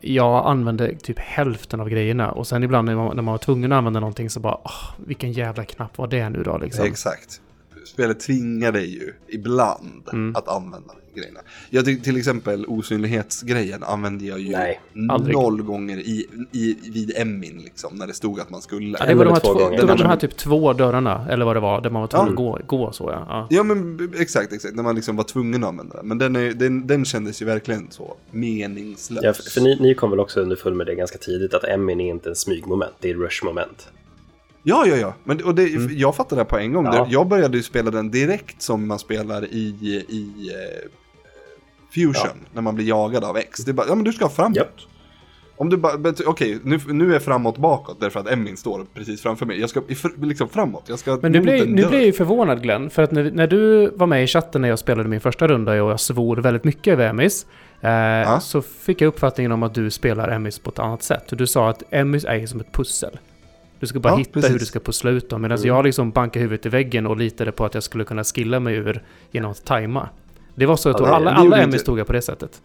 Jag använde typ hälften av grejerna och sen ibland när man, när man var tvungen att använda någonting så bara åh, vilken jävla knapp var det nu då liksom? Exakt. Spelet tvingar dig ju ibland Mm. att använda grejerna. Jag tycker till exempel osynlighetsgrejen använde jag ju Nej, noll gånger i, i, vid Emmin liksom, när det stod att man skulle. Ja, det var de här, två två, det var de här typ två dörrarna, eller vad det var, där man var tvungen Ja. att gå, gå så ja. ja. Ja men exakt, exakt, när man liksom var tvungen att använda den. Men den, är, den, den kändes ju verkligen så meningslös. Ja, för för ni, ni kom väl också underfund med det ganska tidigt att Emin är inte en smygmoment, det är rushmoment. Ja, ja, ja. Men, och det, Jag fattade det på en gång. Mm. Ja. Jag började ju spela den direkt som man spelar i, i eh, Fusion, när man blir jagad av X. Det är bara, ja men du ska framåt. Japp. Om du bara, okej, nu, nu är framåt bakåt därför att Emmin står precis framför mig. Jag ska liksom framåt, jag ska Men nu blir, nu blir jag ju förvånad Glenn, för att när, när du var med i chatten när jag spelade min första runda och jag svor väldigt mycket över Emmys, eh, så fick jag uppfattningen om att du spelar Emmys på ett annat sätt. Du sa att Emmys är som ett pussel. Du ska bara Ja, hitta precis. hur du ska pussla ut dem, medan Mm. jag liksom bankade huvudet i väggen och litade på att jag skulle kunna skilla mig ur genom att tajma. Det var så att Ja, alla, alla Emmys tog jag på det sättet.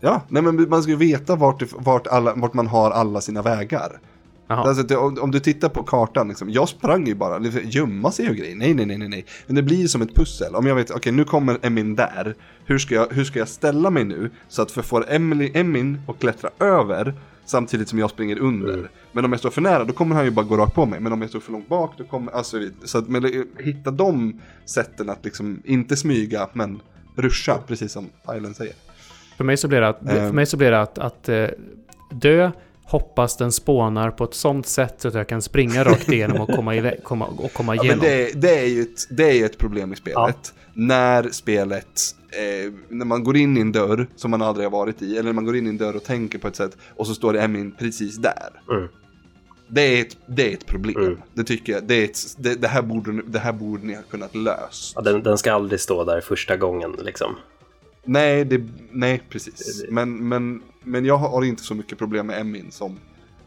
Ja, nej men man ska ju veta vart, vart, alla, vart man har alla sina vägar. Alltså, om, om du tittar på kartan, liksom, jag sprang ju bara, liksom, gömma sig och grejer. Nej, nej, nej, nej. Men det blir som ett pussel. Om jag vet, okej, nu kommer Emin där. Hur ska, jag, hur ska jag ställa mig nu så att jag får Emily, Emin att klättra över samtidigt som jag springer under. Mm. Men om jag står för nära, då kommer han ju bara gå rakt på mig. Men om jag står för långt bak, då kommer, alltså, så att men, det- hitta de sätten att liksom inte smyga, men ruscha, precis som Island säger. För mig så blir det att, för Ehm. mig så blir det att, att eh, dö, hoppas den spånar på ett sånt sätt så att jag kan springa rakt igenom och komma, iväg, komma, och komma Ja, igenom. men det, det, är ju ett, det är ju ett problem i spelet. När spelet eh, när man går in i en dörr som man aldrig har varit i, eller när man går in i en dörr och tänker på ett sätt och så står det Emin precis där. Mm. Det är ett, det är ett problem. Mm. Det tycker jag. Det, är ett, det, det, här borde, det här borde ni ha kunnat lösa. Ja, den, den ska aldrig stå där första gången liksom. Nej, det, nej precis. Det- det- Men, men, men jag har inte så mycket problem med Emin som,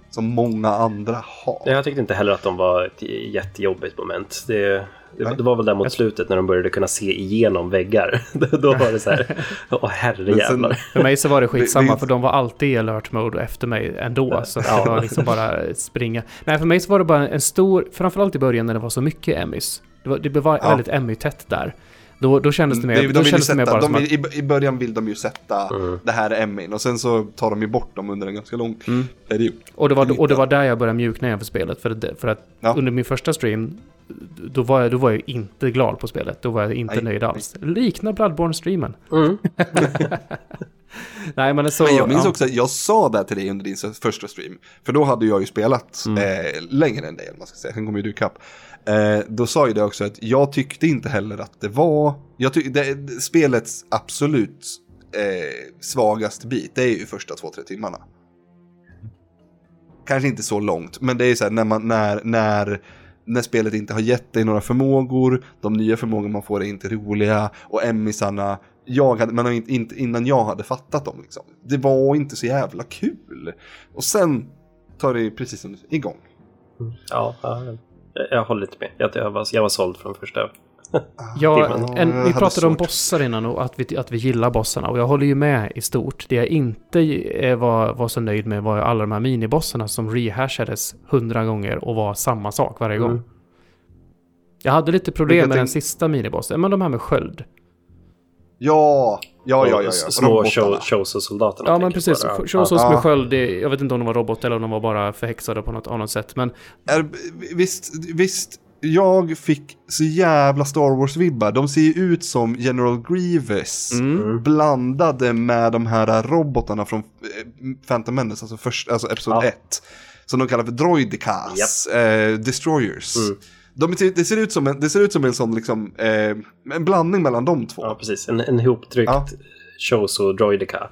som många andra har. Jag tyckte inte heller att de var ett jättejobbigt moment. Det, det, Nej. det var väl där mot slutet när de började kunna se igenom väggar. Då var det så här, åh herrejävlar. För mig så var det skitsamma, för de var alltid i alert mode efter mig ändå. Så Ja. det var liksom bara springa. Nej, för mig så var det bara en stor, framförallt i början när det var så mycket Emmys. Det var, det var Ja. väldigt Emmy-tätt där. Då, då kändes det mer, de, då de ju kändes det mer bara de att, i, I början vill de ju sätta Mm. det här är Emin och sen så tar de ju bort dem under en ganska lång Mm. period. och, det var, och det var där jag började mjukna igen för spelet. För, det, för att Ja. under min första stream, då var, jag, då var jag inte glad på spelet. Då var jag inte Nej, nöjd alls. Liknar Bloodborne-streamen. Mm. Nej, men så... Men jag minns ja. också att jag sa det till dig under din första stream. För då hade jag ju spelat Mm. eh, längre än dig, man ska säga. Sen kom ju du ikapp. Eh, då sa ju det också att jag tyckte inte heller att det var... Jag tyck, det, spelets absolut eh, svagaste bit, det är ju första två-tre timmarna. Kanske inte så långt, men det är ju så här när, man, när, när, när spelet inte har gett dig några förmågor, de nya förmågor man får är inte roliga och emmisarna, jag hade, men inte, innan jag hade fattat dem liksom. Det var inte så jävla kul. Och sen tar det precis som igång. Mm. ja, jag håller lite med. Jag, jag, var, jag var såld från första. Ja, timmen. en, vi pratade om bossar innan och att vi, att vi gillar bossarna. Och jag håller ju med i stort. Det jag inte eh, var, var så nöjd med var alla de här minibossarna som rehashades hundra gånger och var samma sak varje gång. Mm. Jag hade lite problem Vilka med den sista minibossen, men de här med sköld. Ja, ja, ja, ja. ja. Små robotarna. show, soldaterna Ja, men precis. Shows Ja. med sköld, det, jag vet inte om de var robot eller om de var bara förhäxade på något annat sätt. Men Är, visst, visst, jag fick så jävla Star Wars-vibbar. De ser ju ut som General Grievous. mm, Blandade med de här robotarna från eh, Phantom Menace, alltså, först, alltså Episod Ja. 1. Som de kallar för droidicas, eh, destroyers. Mm. De, det, ser ut som en, det ser ut som en sån liksom, eh, en blandning mellan de två. Ja, Ja, precis. En, en ihoptryckt Ja. Shoso Droidica.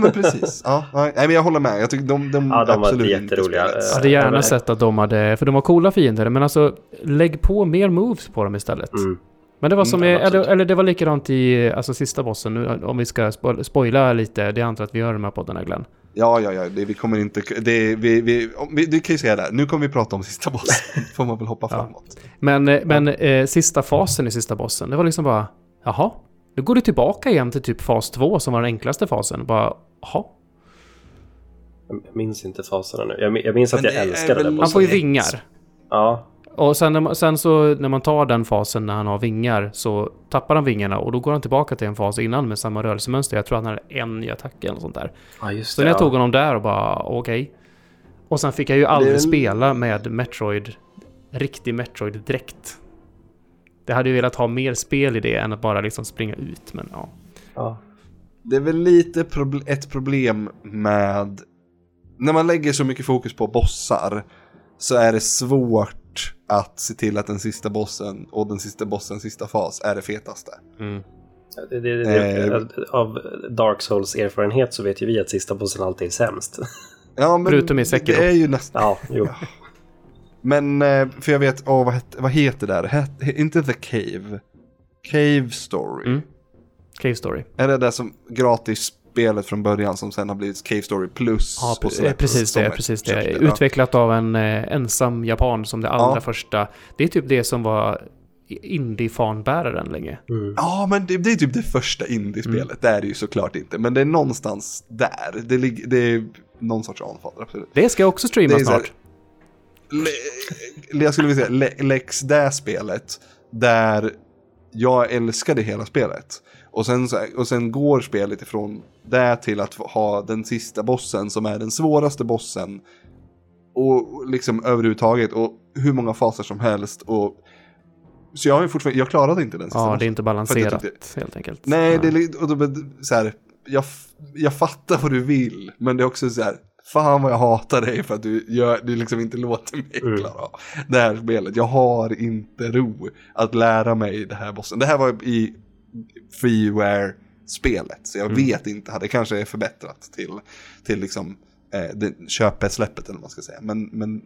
men precis. Ja, nej, men jag håller med. Jag tycker de, de, Ja, de var absolut inte jätteroliga. jag hade gärna sett att de hade, för de var coola fiender, men alltså lägg på mer moves på dem istället. Mm. Men det var som, Mm, i, eller, eller det var likadant i alltså, sista bossen, nu, om vi ska spo- spoila lite, det antar jag att vi gör de här poddarna Glenn. Ja, ja, ja, det, vi kommer inte, det, vi, vi, om, vi, du kan ju säga det, nu kommer vi prata om sista bossen, får man väl hoppa Ja. framåt. Men, eh, men eh, sista fasen i sista bossen, det var liksom bara, jaha, nu går du tillbaka igen till typ fas 2 som var den enklaste fasen. Bara, jaha. Jag minns inte faserna nu. Jag, min- jag minns att Men jag det är älskade väl- den bossen. får ju vingar. Ja, Och sen när, man, sen så när man tar den fasen när han har vingar så tappar han vingarna och då går han tillbaka till en fas innan med samma rörelsemönster. Jag tror han hade en ny attack eller något sånt där. ja just Så det. när jag ja. tog honom där och bara okej. Och sen fick jag ju aldrig Det spela med Metroid, riktig Metroid-dräkt. Det hade ju velat ha mer spel i det än att bara liksom springa ut, men ja. Ja. Det är väl lite proble- ett problem med, när man lägger så mycket fokus på bossar, så är det svårt att se till att den sista bossen och den sista bossens sista fas är det fetaste. Mm. Det, det, det, Eh. Av Dark Souls erfarenhet så vet ju vi att sista bossen alltid är sämst. Ja, men Förutom i Sekiro. Det är ju nästan... Ja, jo. Men, eh, för jag vet, åh, vad, het, vad heter det där? Het, inte The Cave. Cave Story. Mm. Cave Story. Är det där som gratis spelet från början som sen har blivit Cave Story plus? Ja, precis det. Precis det. Utvecklat av en eh, ensam japan som det allra Ja. första. Det är typ det som var indie-fanbäraren länge. Mm. Ja, men det, det är typ det första indiespelet. Mm. Det är det ju såklart inte. Men det är någonstans där. Det, ligger, det är någon sorts anfader, absolut. Det ska jag också streama snart. Le, jag skulle vilja säga Le, Lex det spelet. Där jag älskade hela spelet. Och sen, så, och sen går spelet ifrån det till att ha den sista bossen som är den svåraste bossen. Och liksom överhuvudtaget. Och hur många faser som helst. Och, så jag har ju fortfarande, jag klarade inte den sista Ja, bossen. det är inte balanserat tyckte- helt enkelt. Nej, ja. det och då, så här, jag, jag fattar vad du vill, men det är också så här, fan vad jag hatar dig för att du, gör, du liksom inte låter mig Mm. klara av det här spelet. Jag har inte ro att lära mig det här bossen. Det här var i freeware-spelet. Så jag vet inte, det kanske är förbättrat till, till liksom eh, det- eller vad man ska säga. Men, men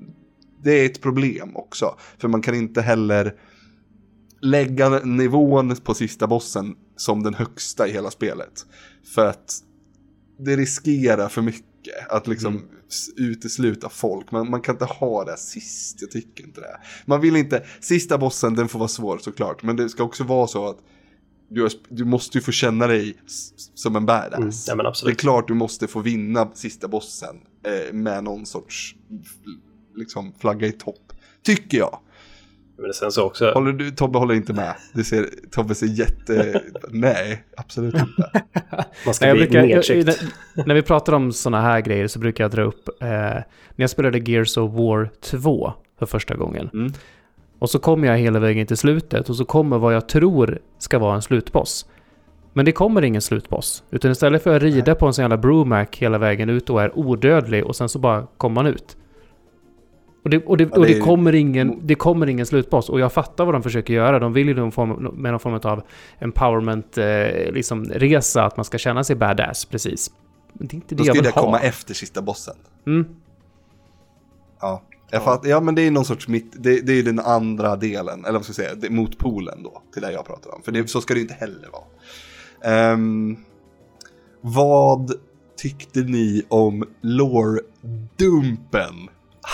det är ett problem också. För man kan inte heller lägga nivån på sista bossen som den högsta i hela spelet. För att det riskerar för mycket att liksom s- utesluta folk. Man, man kan inte ha det sist, jag tycker inte det. Man vill inte, sista bossen den får vara svår såklart, men det ska också vara så att du, du måste ju få känna dig som en badass. Mm. Ja, men Det är klart du måste få vinna sista bossen eh, med någon sorts liksom flagga i topp. Tycker jag. Men sen så också, Håller du, Tobbe håller inte med. Det ser, Tobbe ser jätte... Nej, absolut inte. man ska Nej, jag bli brukar, jag, när, när vi pratar om sådana här grejer så brukar jag dra upp eh, när jag spelade Gears of War 2 för första gången. Mm. Och så kommer jag hela vägen till slutet och så kommer vad jag tror ska vara en slutboss. Men det kommer ingen slutboss. Utan istället för att rida på en sån jävla Brumac hela vägen ut och är odödlig och sen så bara kommer man ut. Och det, och det, och det det, kommer ingen, det kommer ingen slutboss. Och jag fattar vad de försöker göra. De vill ju någon form, med någon form av empowerment, eh, liksom resa, att man ska känna sig badass, precis. Men det är inte det Då jag vill det ha. komma efter sista bossen. Mm. Ja, jag fattar. Ja, men det är någon sorts mitt, det, det är den andra delen, eller vad ska jag säga, motpolen då, till det jag pratar om. För det, så ska det inte heller vara. Ehm, vad tyckte ni om lore-dumpen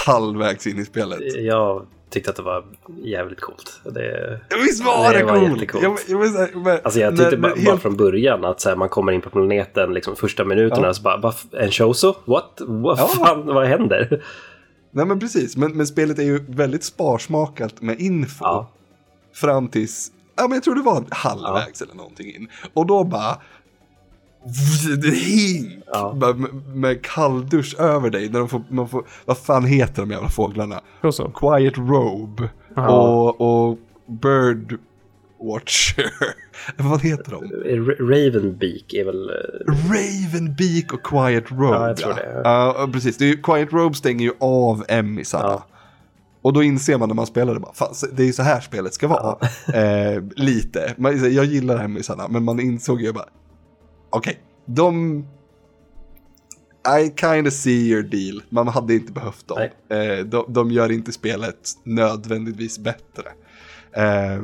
halvvägs in i spelet? Jag tyckte att det var jävligt coolt. Det, Visst var det, Det var coolt? jättecoolt. Jag, jag, säga, men, alltså jag tyckte när bara, bara helt- från början att så här, man kommer in på planeten, liksom första minuterna, Ja. så bara, "Va, en Chozo? What? Vad Ja. fan, vad händer? Nej men precis, men, men spelet är ju väldigt sparsmakat med info. Ja. Fram tills, ja men jag tror det var halvvägs eller någonting in. Och då bara, hink Ja. med, med kalldusch över dig. När de får, man får, vad fan heter de jävla fåglarna? Quiet Robe Ja. och, och Bird Watcher. vad heter de? R- Ravenbeak är väl... eh, Ravenbeak och Quiet Robe. Ja, jag tror det. Ja, precis. Det är ju, Quiet Robe stänger ju av emmisarna. Ja. Och då inser man när man spelar det bara, fan, det är ju så här spelet ska vara. Eh, lite. Man, jag gillar emmisarna, men man insåg ju bara, okej, de... I kind of see your deal. Man hade inte behövt dem. Eh, de, de gör inte spelet nödvändigtvis bättre. Eh,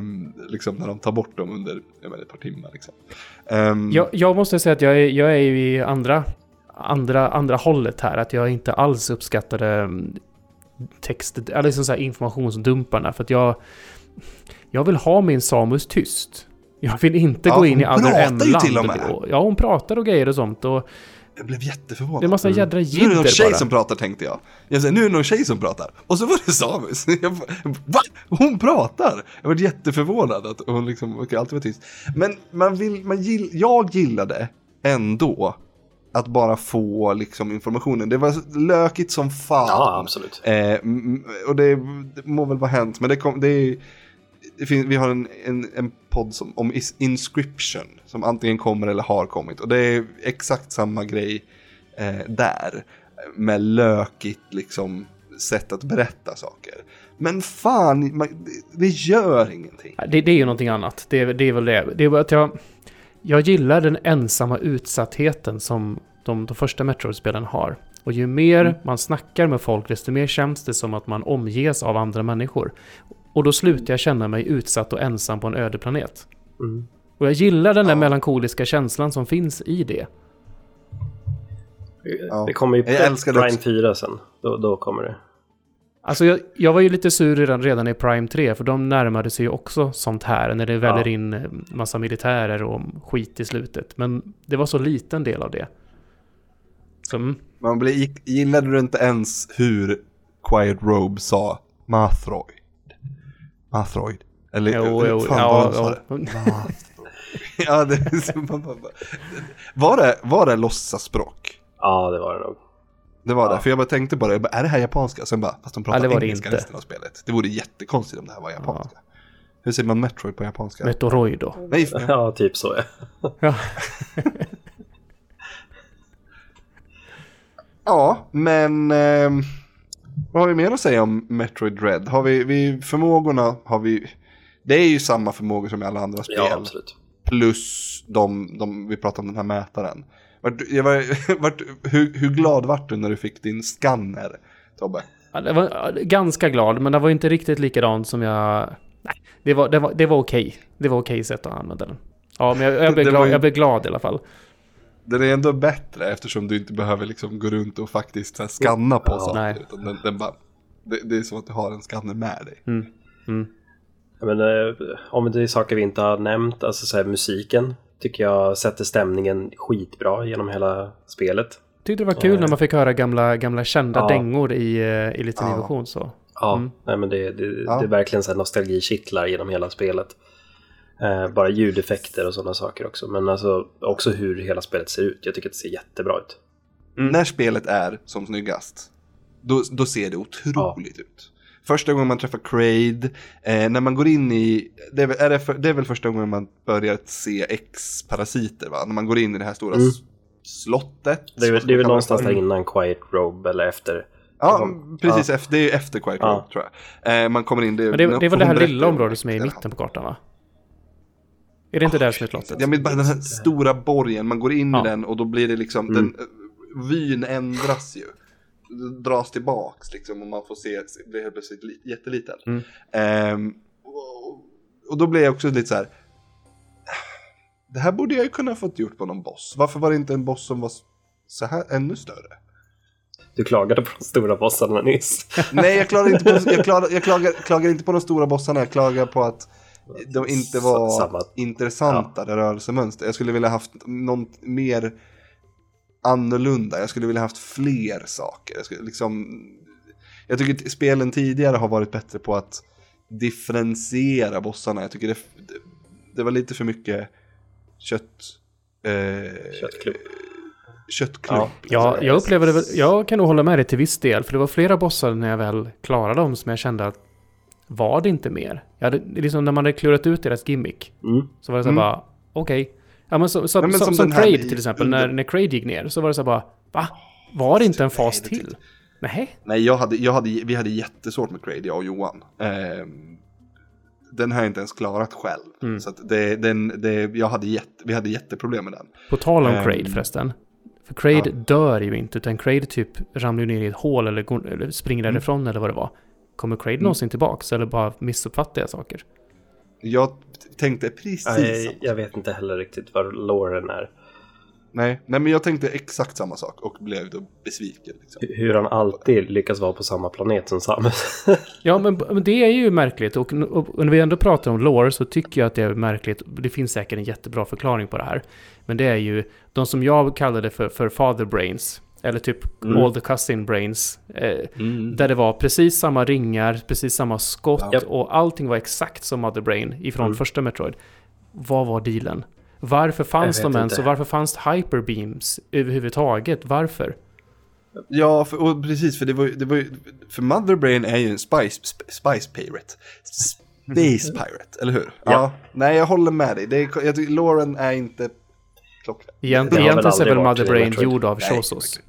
liksom när de tar bort dem under vet, ett par timmar. Liksom. Ehm, Jag, jag måste säga att jag är, jag är ju i andra, andra, andra hållet här. Att jag inte alls uppskattade mm, text, eller liksom så här informationsdumparna. För att jag, jag vill ha min Samus tyst. Jag vill inte Ja, gå in i hon Other pratar ju M-land. till och med. Ja, hon pratar och grejer och sånt. Och Jag blev jätteförvånad. det är massa jädra Nu är det någon jidder tjej bara. som pratar tänkte jag. Jag säger, nu är det någon tjej som pratar. Och så var det Samus. Jag, bara, Va? Hon pratar! Jag var jätteförvånad att hon liksom, okej, alltid var tyst. Men man vill, man gill, jag gillade ändå att bara få liksom informationen. Det var lökigt som fan. Ja, absolut. Eh, och det, det må väl vara hänt, men det, kom, det är... Finns, vi har en, en, en podd som, om inscription som antingen kommer eller har kommit. Och det är exakt samma grej eh, där. Med lökigt liksom sätt att berätta saker. Men fan, man, det, det gör ingenting. Det, det är ju någonting annat. Det, det är väl det. Det är bara att jag... Jag gillar den ensamma utsattheten som de, de första Metroid-spelen har. Och ju mer Mm. man snackar med folk, desto mer känns det som att man omges av andra människor. Och då slutar jag känna mig utsatt och ensam på en öde planet. Mm. Och jag gillar den där Ja. melankoliska känslan som finns i det. Ja. Det kommer ju det Prime också. 4 sen. Då, då kommer det. Alltså jag, jag var ju lite sur redan, redan i Prime 3, för de närmade sig ju också sånt här, när det väller Ja. in eh, massa militärer och skit i slutet. Men det var så liten del av det. Så, mm. Man blir, gillade du inte ens hur Quiet Robe sa Mathroid? Mathroid? Eller Jo, jo, fan ja, var han sa ja. det? ja, det är så, man bara- var det, var det låtsasspråk? Ja, det var det nog. Det var Ja. det, för jag bara tänkte på det, jag bara, är det här japanska? Sen bara, fast de pratar Ja, det var det engelska inte. resten av spelet. Det vore jättekonstigt om det här var japanska. Hur säger man Metroid på japanska? Metoroid då. Nej, f- Ja, typ så ja. Ja. ja, men ehm, vad har vi mer att säga om Metroid Dread? Har vi, vi, förmågorna har vi, det är ju samma förmågor som i alla andra spel. Ja, absolut. plus de, de, vi pratade om den här mätaren. Vart, jag var, vart, hur, hur glad vart du när du fick din scanner, Tobbe? Ja, det var ganska glad, men det var inte riktigt likadant som jag... Nej, det var, det var, det var okej. Det var okej sätt att använda den. Ja, men jag, jag, blev glad, ju- jag blev glad i alla fall. Den är ändå bättre eftersom du inte behöver liksom gå runt och faktiskt här, scanna på Ja, saker. nej. Utan den, den bara, det, det är som att du har en scanner med dig. Mm. Mm. Men, eh, om det är saker vi inte har nämnt, alltså så här, musiken tycker jag sätter stämningen skitbra genom hela spelet. Tyckte det var kul när man fick höra gamla, gamla kända Ja. dängor i, eh, i liten Ja. version så. Ja, Mm. nej, men det, det, Ja. det är verkligen så här nostalgikittlar genom hela spelet. Eh, bara ljudeffekter och sådana saker också. Men alltså också hur hela spelet ser ut. Jag tycker att det ser jättebra ut. När spelet är som snyggast, då, då ser det otroligt ut. Första gången man träffar Kraid, eh, när man går in i, det är, väl, är det, för, det är väl första gången man börjar se X-parasiter va? När man går in i det här stora Mm. slottet. Det är, det är väl någonstans där innan Quiet Robe eller efter. Ja, Ja. precis. Efter, det är efter Quiet Ja. Robe, tror jag. Eh, man kommer in, det, Men det, är- det är väl det här lilla om området som är i mitten på kartan va? Är det inte där som är slottet? Ja, men bara den här stora borgen, man går in Ja. i den och då blir det liksom, Mm. den, vyn ändras ju. Dras tillbaks liksom och man får se, blir helt plötsligt li- jätteliten. Mm. Ehm, och, och då blir jag också lite så här. Det här borde jag ju kunna fått gjort på någon boss. Varför var det inte en boss som var så här ännu större? Du klagade på de stora bossarna nyss. Nej, jag klagar inte på, jag klagar, jag klagar, klagar inte på de stora bossarna. Jag klagar på att de inte var Samma. intressantare rörelsemönster. Jag skulle vilja haft något mer annorlunda. Jag skulle vilja haft fler saker. Jag, skulle liksom, jag tycker att spelen tidigare har varit bättre på att differentiera bossarna. Jag tycker det, det, det var lite för mycket kött... Eh, Köttklubb. köttklump. Ja. Ja, liksom. jag upplevde det väl, jag kan nog hålla med dig till viss del, för det var flera bossar när jag väl klarade dem som jag kände att var det inte mer? Jag hade, liksom när man hade klurat ut deras gimmick, Mm. så var det så Mm. bara, okej. Ja men, så, så, Nej, men som, som i- till exempel, under- när, när Kraid gick ner, så var det så bara, va? Var det inte en fas till? Nej. Nej, jag hade, jag hade, vi hade jättesvårt med Craig, jag och Johan. Ehm, den har jag inte ens klarat själv. Mm. Så det, den, det, jag hade jätte, vi hade jätteproblem med den. På tal om Kraid förresten. För Kraid ja. dör ju inte, utan Kraid typ ramlar ju ner i ett hål eller, går, eller springer Mm. därifrån eller vad det var. Kommer Kraid någonsin tillbaks eller bara missuppfattar jag saker? Jag tänkte precis Nej, jag vet inte heller riktigt vad loren är. Nej, nej, men jag tänkte exakt samma sak och blev då besviken. Liksom. Hur han alltid lyckas vara på samma planet som Samus. Ja, men, men det är ju märkligt. Och, och, och när vi ändå pratar om lore så tycker jag att det är märkligt. Det finns säkert en jättebra förklaring på det här. Men det är ju de som jag kallade för, för father brains. Eller typ Mm. all the cousin brains. Eh, Där det var precis samma ringar, precis samma skott Ja. och allting var exakt som Mother Brain ifrån Mm. första Metroid. Vad var dealen? Varför fanns de ens och varför fanns hyperbeams överhuvudtaget? Varför? Ja, för, och precis, för det var, det var för Mother Brain är ju en spice, sp- spice pirate. Space pirate, eller hur? Ja. Nej, jag håller med dig. Det är, jag tycker Lauren är inte klockren. Egent, egentligen så är väl Mother Brain gjord av Nej, Chosos.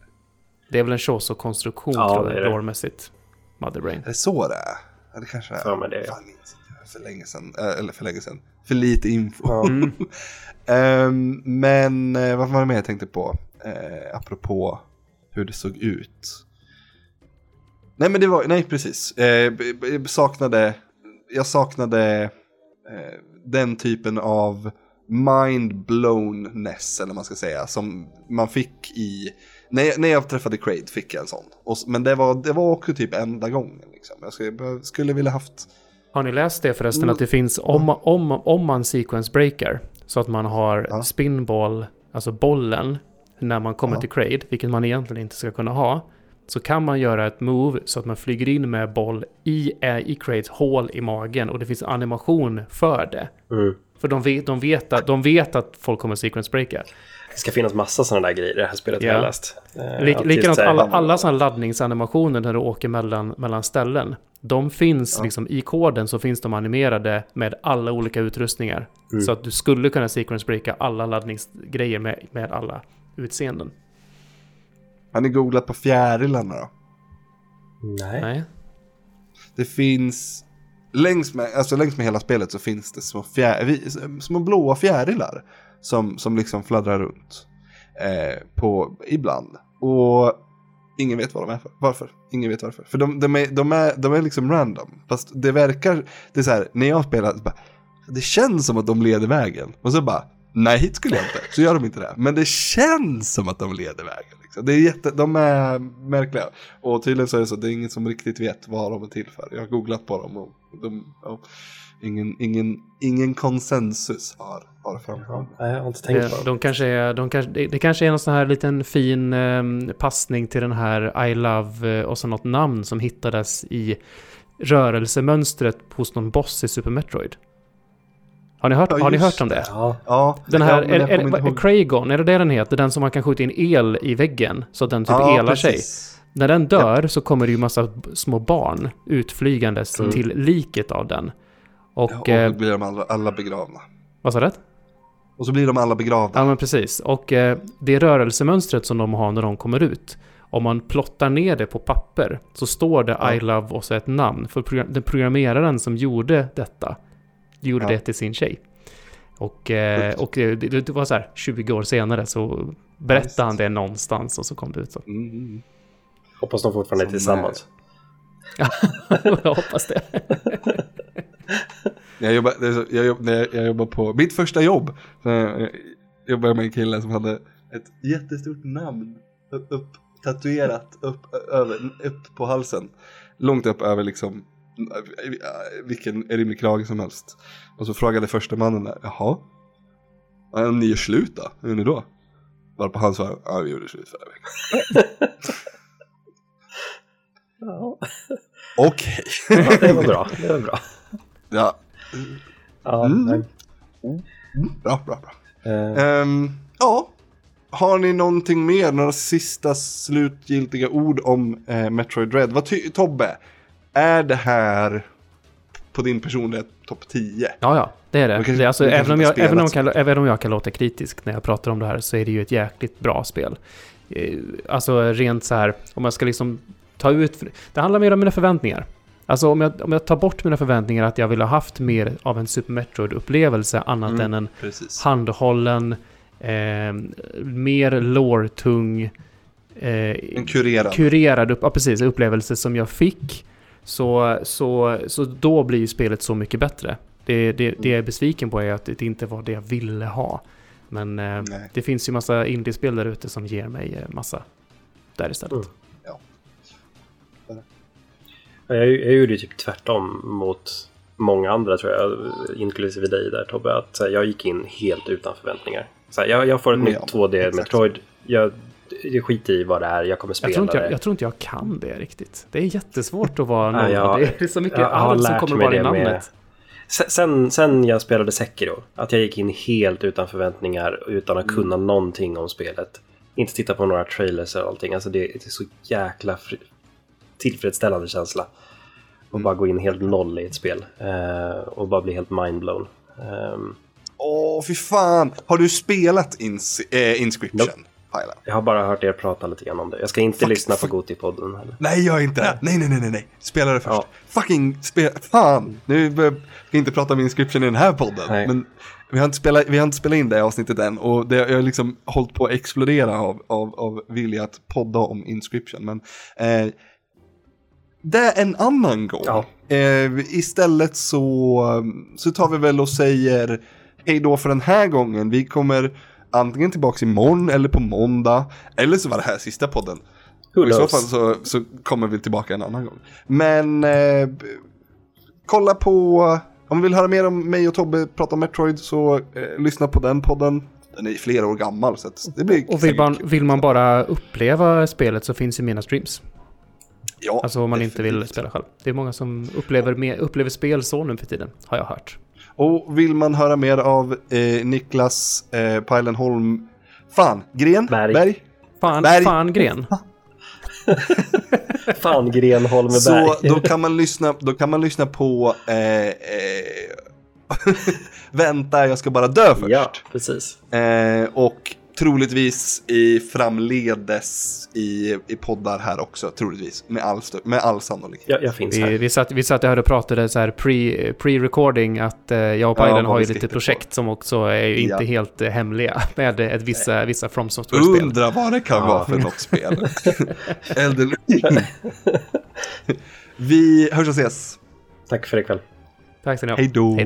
Det är väl en Choso-konstruktion Ja, tror det är jag, det. lårmässigt. Mother Brain. Är det så det är? Ja, det kanske är. Det, ja. Fan, minns inte. För länge sedan. Äh, Eller för länge sedan. För lite info. Ja. Mm. Ehm, men eh, vad var det mer jag tänkte på? Uh, apropå hur det såg ut. Nej men det var, nej precis. Eh, b- b- jag saknade, jag saknade eh, den typen av mind-blowness eller vad man ska säga. Som man fick i, när jag, när jag träffade Kraid fick jag en sån. Och, men det var, det var också typ enda gången. Liksom. Jag skulle, skulle vilja haft, Har ni läst det förresten Mm. att det finns om, om, om man sequence breaker så att man har Ja. spinball, alltså bollen, när man kommer Ja. till Kraid, vilket man egentligen inte ska kunna ha, så kan man göra ett move så att man flyger in med boll i, eh, i Kraids hål i magen och det finns animation för det. Mm. För de vet, de vet, att, de vet att folk kommer sequence breaka. Det ska finnas massa sådana där grejer i det här spelet jag har läst. Eh, Lik, likadant just så här- alla, alla sådana laddningsanimationer när du åker mellan, mellan ställen. De finns Ja. liksom i koden så finns de animerade med alla olika utrustningar. Mm. Så att du skulle kunna sequence breaka alla laddningsgrejer med, med alla utseenden. har ni googlat på fjärilarna då? Nej. Nej. Det finns längs med, alltså längs med hela spelet så finns det små, fjär, små blåa fjärilar som, som liksom fladdrar runt eh, på, ibland. Och ingen vet vad de är för. Varför? Ingen vet varför. För de, de, är, de, är, de är liksom random. Fast det verkar, det är så här, när jag spelar, så bara, det känns som att de leder vägen. Och så bara, nej hit skulle jag inte. Så gör de inte det. Men det känns som att de leder vägen. Liksom. Det är jätte, de är märkliga. Och tydligen så är det så, det är ingen som riktigt vet vad de är till för. Jag har googlat på dem och de, och ingen, ingen, ingen konsensus har, har framkommit. Nej, jag har inte tänkt på Eh, dem. De kanske är, de kanske, det, det kanske är någon sån här liten fin eh, passning till den här I Love eh, och så något namn som hittades i rörelsemönstret hos någon boss i Super Metroid. Har ni hört, Ja, har ni hört om det? Ja, Ja, Den ja, här, men är, är, är. Kragon, är det det den heter? Den som man kan skjuta in el i väggen så att den typ Ja, elar sig. precis. När den dör så kommer det ju massa små barn utflygandes Mm. till liket av den. Och, Ja, och eh, då blir de alla, alla begravna. vad sa du? Och så blir de alla begravda. Ja men precis. Och eh, det rörelsemönstret som de har när de kommer ut. Om man plottar ner det på papper så står det Ja. I love och så ett namn. För program- den programmeraren som gjorde detta gjorde Ja. det till sin tjej. Och, eh, och eh, det, det var så här 20 år senare så berättade Just. han det någonstans och så kom det ut så. Mm, mm. hoppas de fortfarande är Som, tillsammans. jag hoppas det. Jag jobbar, jag, jobb, när jag, jobbar på mitt första jobb. Så jag jobbade med en kille som hade ett jättestort namn upp, tatuerat upp, över, upp på halsen. Långt upp över liksom vilken rimlig krage som helst. Och så frågade första mannen där, jaha? Ja, Om ni gör slut då? Hur är ni då? Varpå han svarade, ja vi gjorde slut förra veckan. Ja, Okej. det var bra. Det var bra. Ja, Ja, Mm. nej. bra, bra, bra. Eh, Ehm, ja, har ni någonting mer? Några sista slutgiltiga ord om eh, Metroid Dread? Vad ty- Tobbe, är det här på din personliga topp 10? Ja, ja, det är det. Man kanske- det alltså, man även, om jag, även, om jag kan, även om jag kan låta kritisk när jag pratar om det här så är det ju ett jäkligt bra spel. Eh, Alltså rent så här, om jag ska liksom ta ut... Det handlar mer om mina förväntningar. Alltså om jag, om jag tar bort mina förväntningar att jag vill ha haft mer av en Super Metroid-upplevelse annat Mm. än en Precis. handhållen, eh, mer lore-tung, eh, En kurerad. kurerad upp, ja, precis, upplevelse som jag fick. Så, så, så då blir ju spelet så mycket bättre. Det, det, det jag är besviken på är att det inte var det jag ville ha. Men eh, det finns ju massa indiespel där ute som ger mig eh, massa där istället. Mm. Jag, jag gjorde ju typ tvärtom mot många andra tror jag, inklusive dig där Tobbe, att så här, jag gick in helt utan förväntningar. Så här, jag, jag får ett Mm, nytt ja, 2D exakt. Metroid, jag, jag skiter i vad det är, jag kommer spela Jag tror, inte jag, det. jag tror inte jag kan det riktigt. Det är jättesvårt att vara Ja, någon. jag- det är så mycket allt som kommer bara i det med- namnet. Sen- Sen, jag spelade Sekiro, att jag gick in helt utan förväntningar utan Mm. att kunna någonting om spelet. Inte titta på några trailers eller allting. Alltså det, det är så jäkla fri, tillfredsställande känsla. Och Mm. bara gå in helt noll i ett spel. eh, och bara bli helt mindblown. Um, Åh, fy fan! Har du spelat ins- eh, Inscription? Nope. Pajla? jag har bara hört er prata lite grann om det. Jag ska inte Fuck, lyssna på. Goti-podden heller. Nej, gör inte. Nej, nej, nej, nej, nej. Spela det först. Ja. Fucking spela. Fan! Nu ska vi inte prata om Inscription i den här podden. Nej. Men vi har, inte spelat, vi har inte spelat in det avsnittet än. Och det, jag har liksom hållit på att explodera av, av, av vilja att podda om Inscription. Men eh, det en annan gång. Ja. Eh, istället så, så tar vi väl och säger hej då för den här gången. Vi kommer antingen tillbaka imorgon eller på måndag. Eller så var det här sista podden. Who I så fall så, så kommer vi tillbaka en annan gång. Men eh, kolla på, om vi vill höra mer om mig och Tobbe prata om Metroid så eh, lyssna på den podden. Den är flera år gammal så det blir Och vill man, vill man bara uppleva spelet så finns ju mina streams. Ja, Alltså om man inte vill definitivt. spela själv. Det är många som upplever, med, upplever spel så nu för tiden, har jag hört. Och vill man höra mer av eh, Niklas eh, Pajlenholm, fan, Gren? Berg. Berg? Fan, Berg. fan gren. Fan, Grenholmeberg. Så då kan man lyssna, då kan man lyssna på eh, eh, Vänta, jag ska bara dö först. Ja, precis. Eh, och troligtvis i framledes i, i poddar här också, troligtvis. Med all, med all sannolikhet. Jag, jag finns här. Vi, vi, satt, vi satt här och pratade så här pre, pre-recording att eh, jag och Ja, Pajlen vad har ju lite hitta på. projekt som också är ju inte Ja. helt eh, hemliga med ett vissa, vissa From Software-spel. Undra vad det kan Ja. vara för något spel. Elden ring. Vi hörs och ses. Tack för ikväll. Tack ska ni ha. Hej då.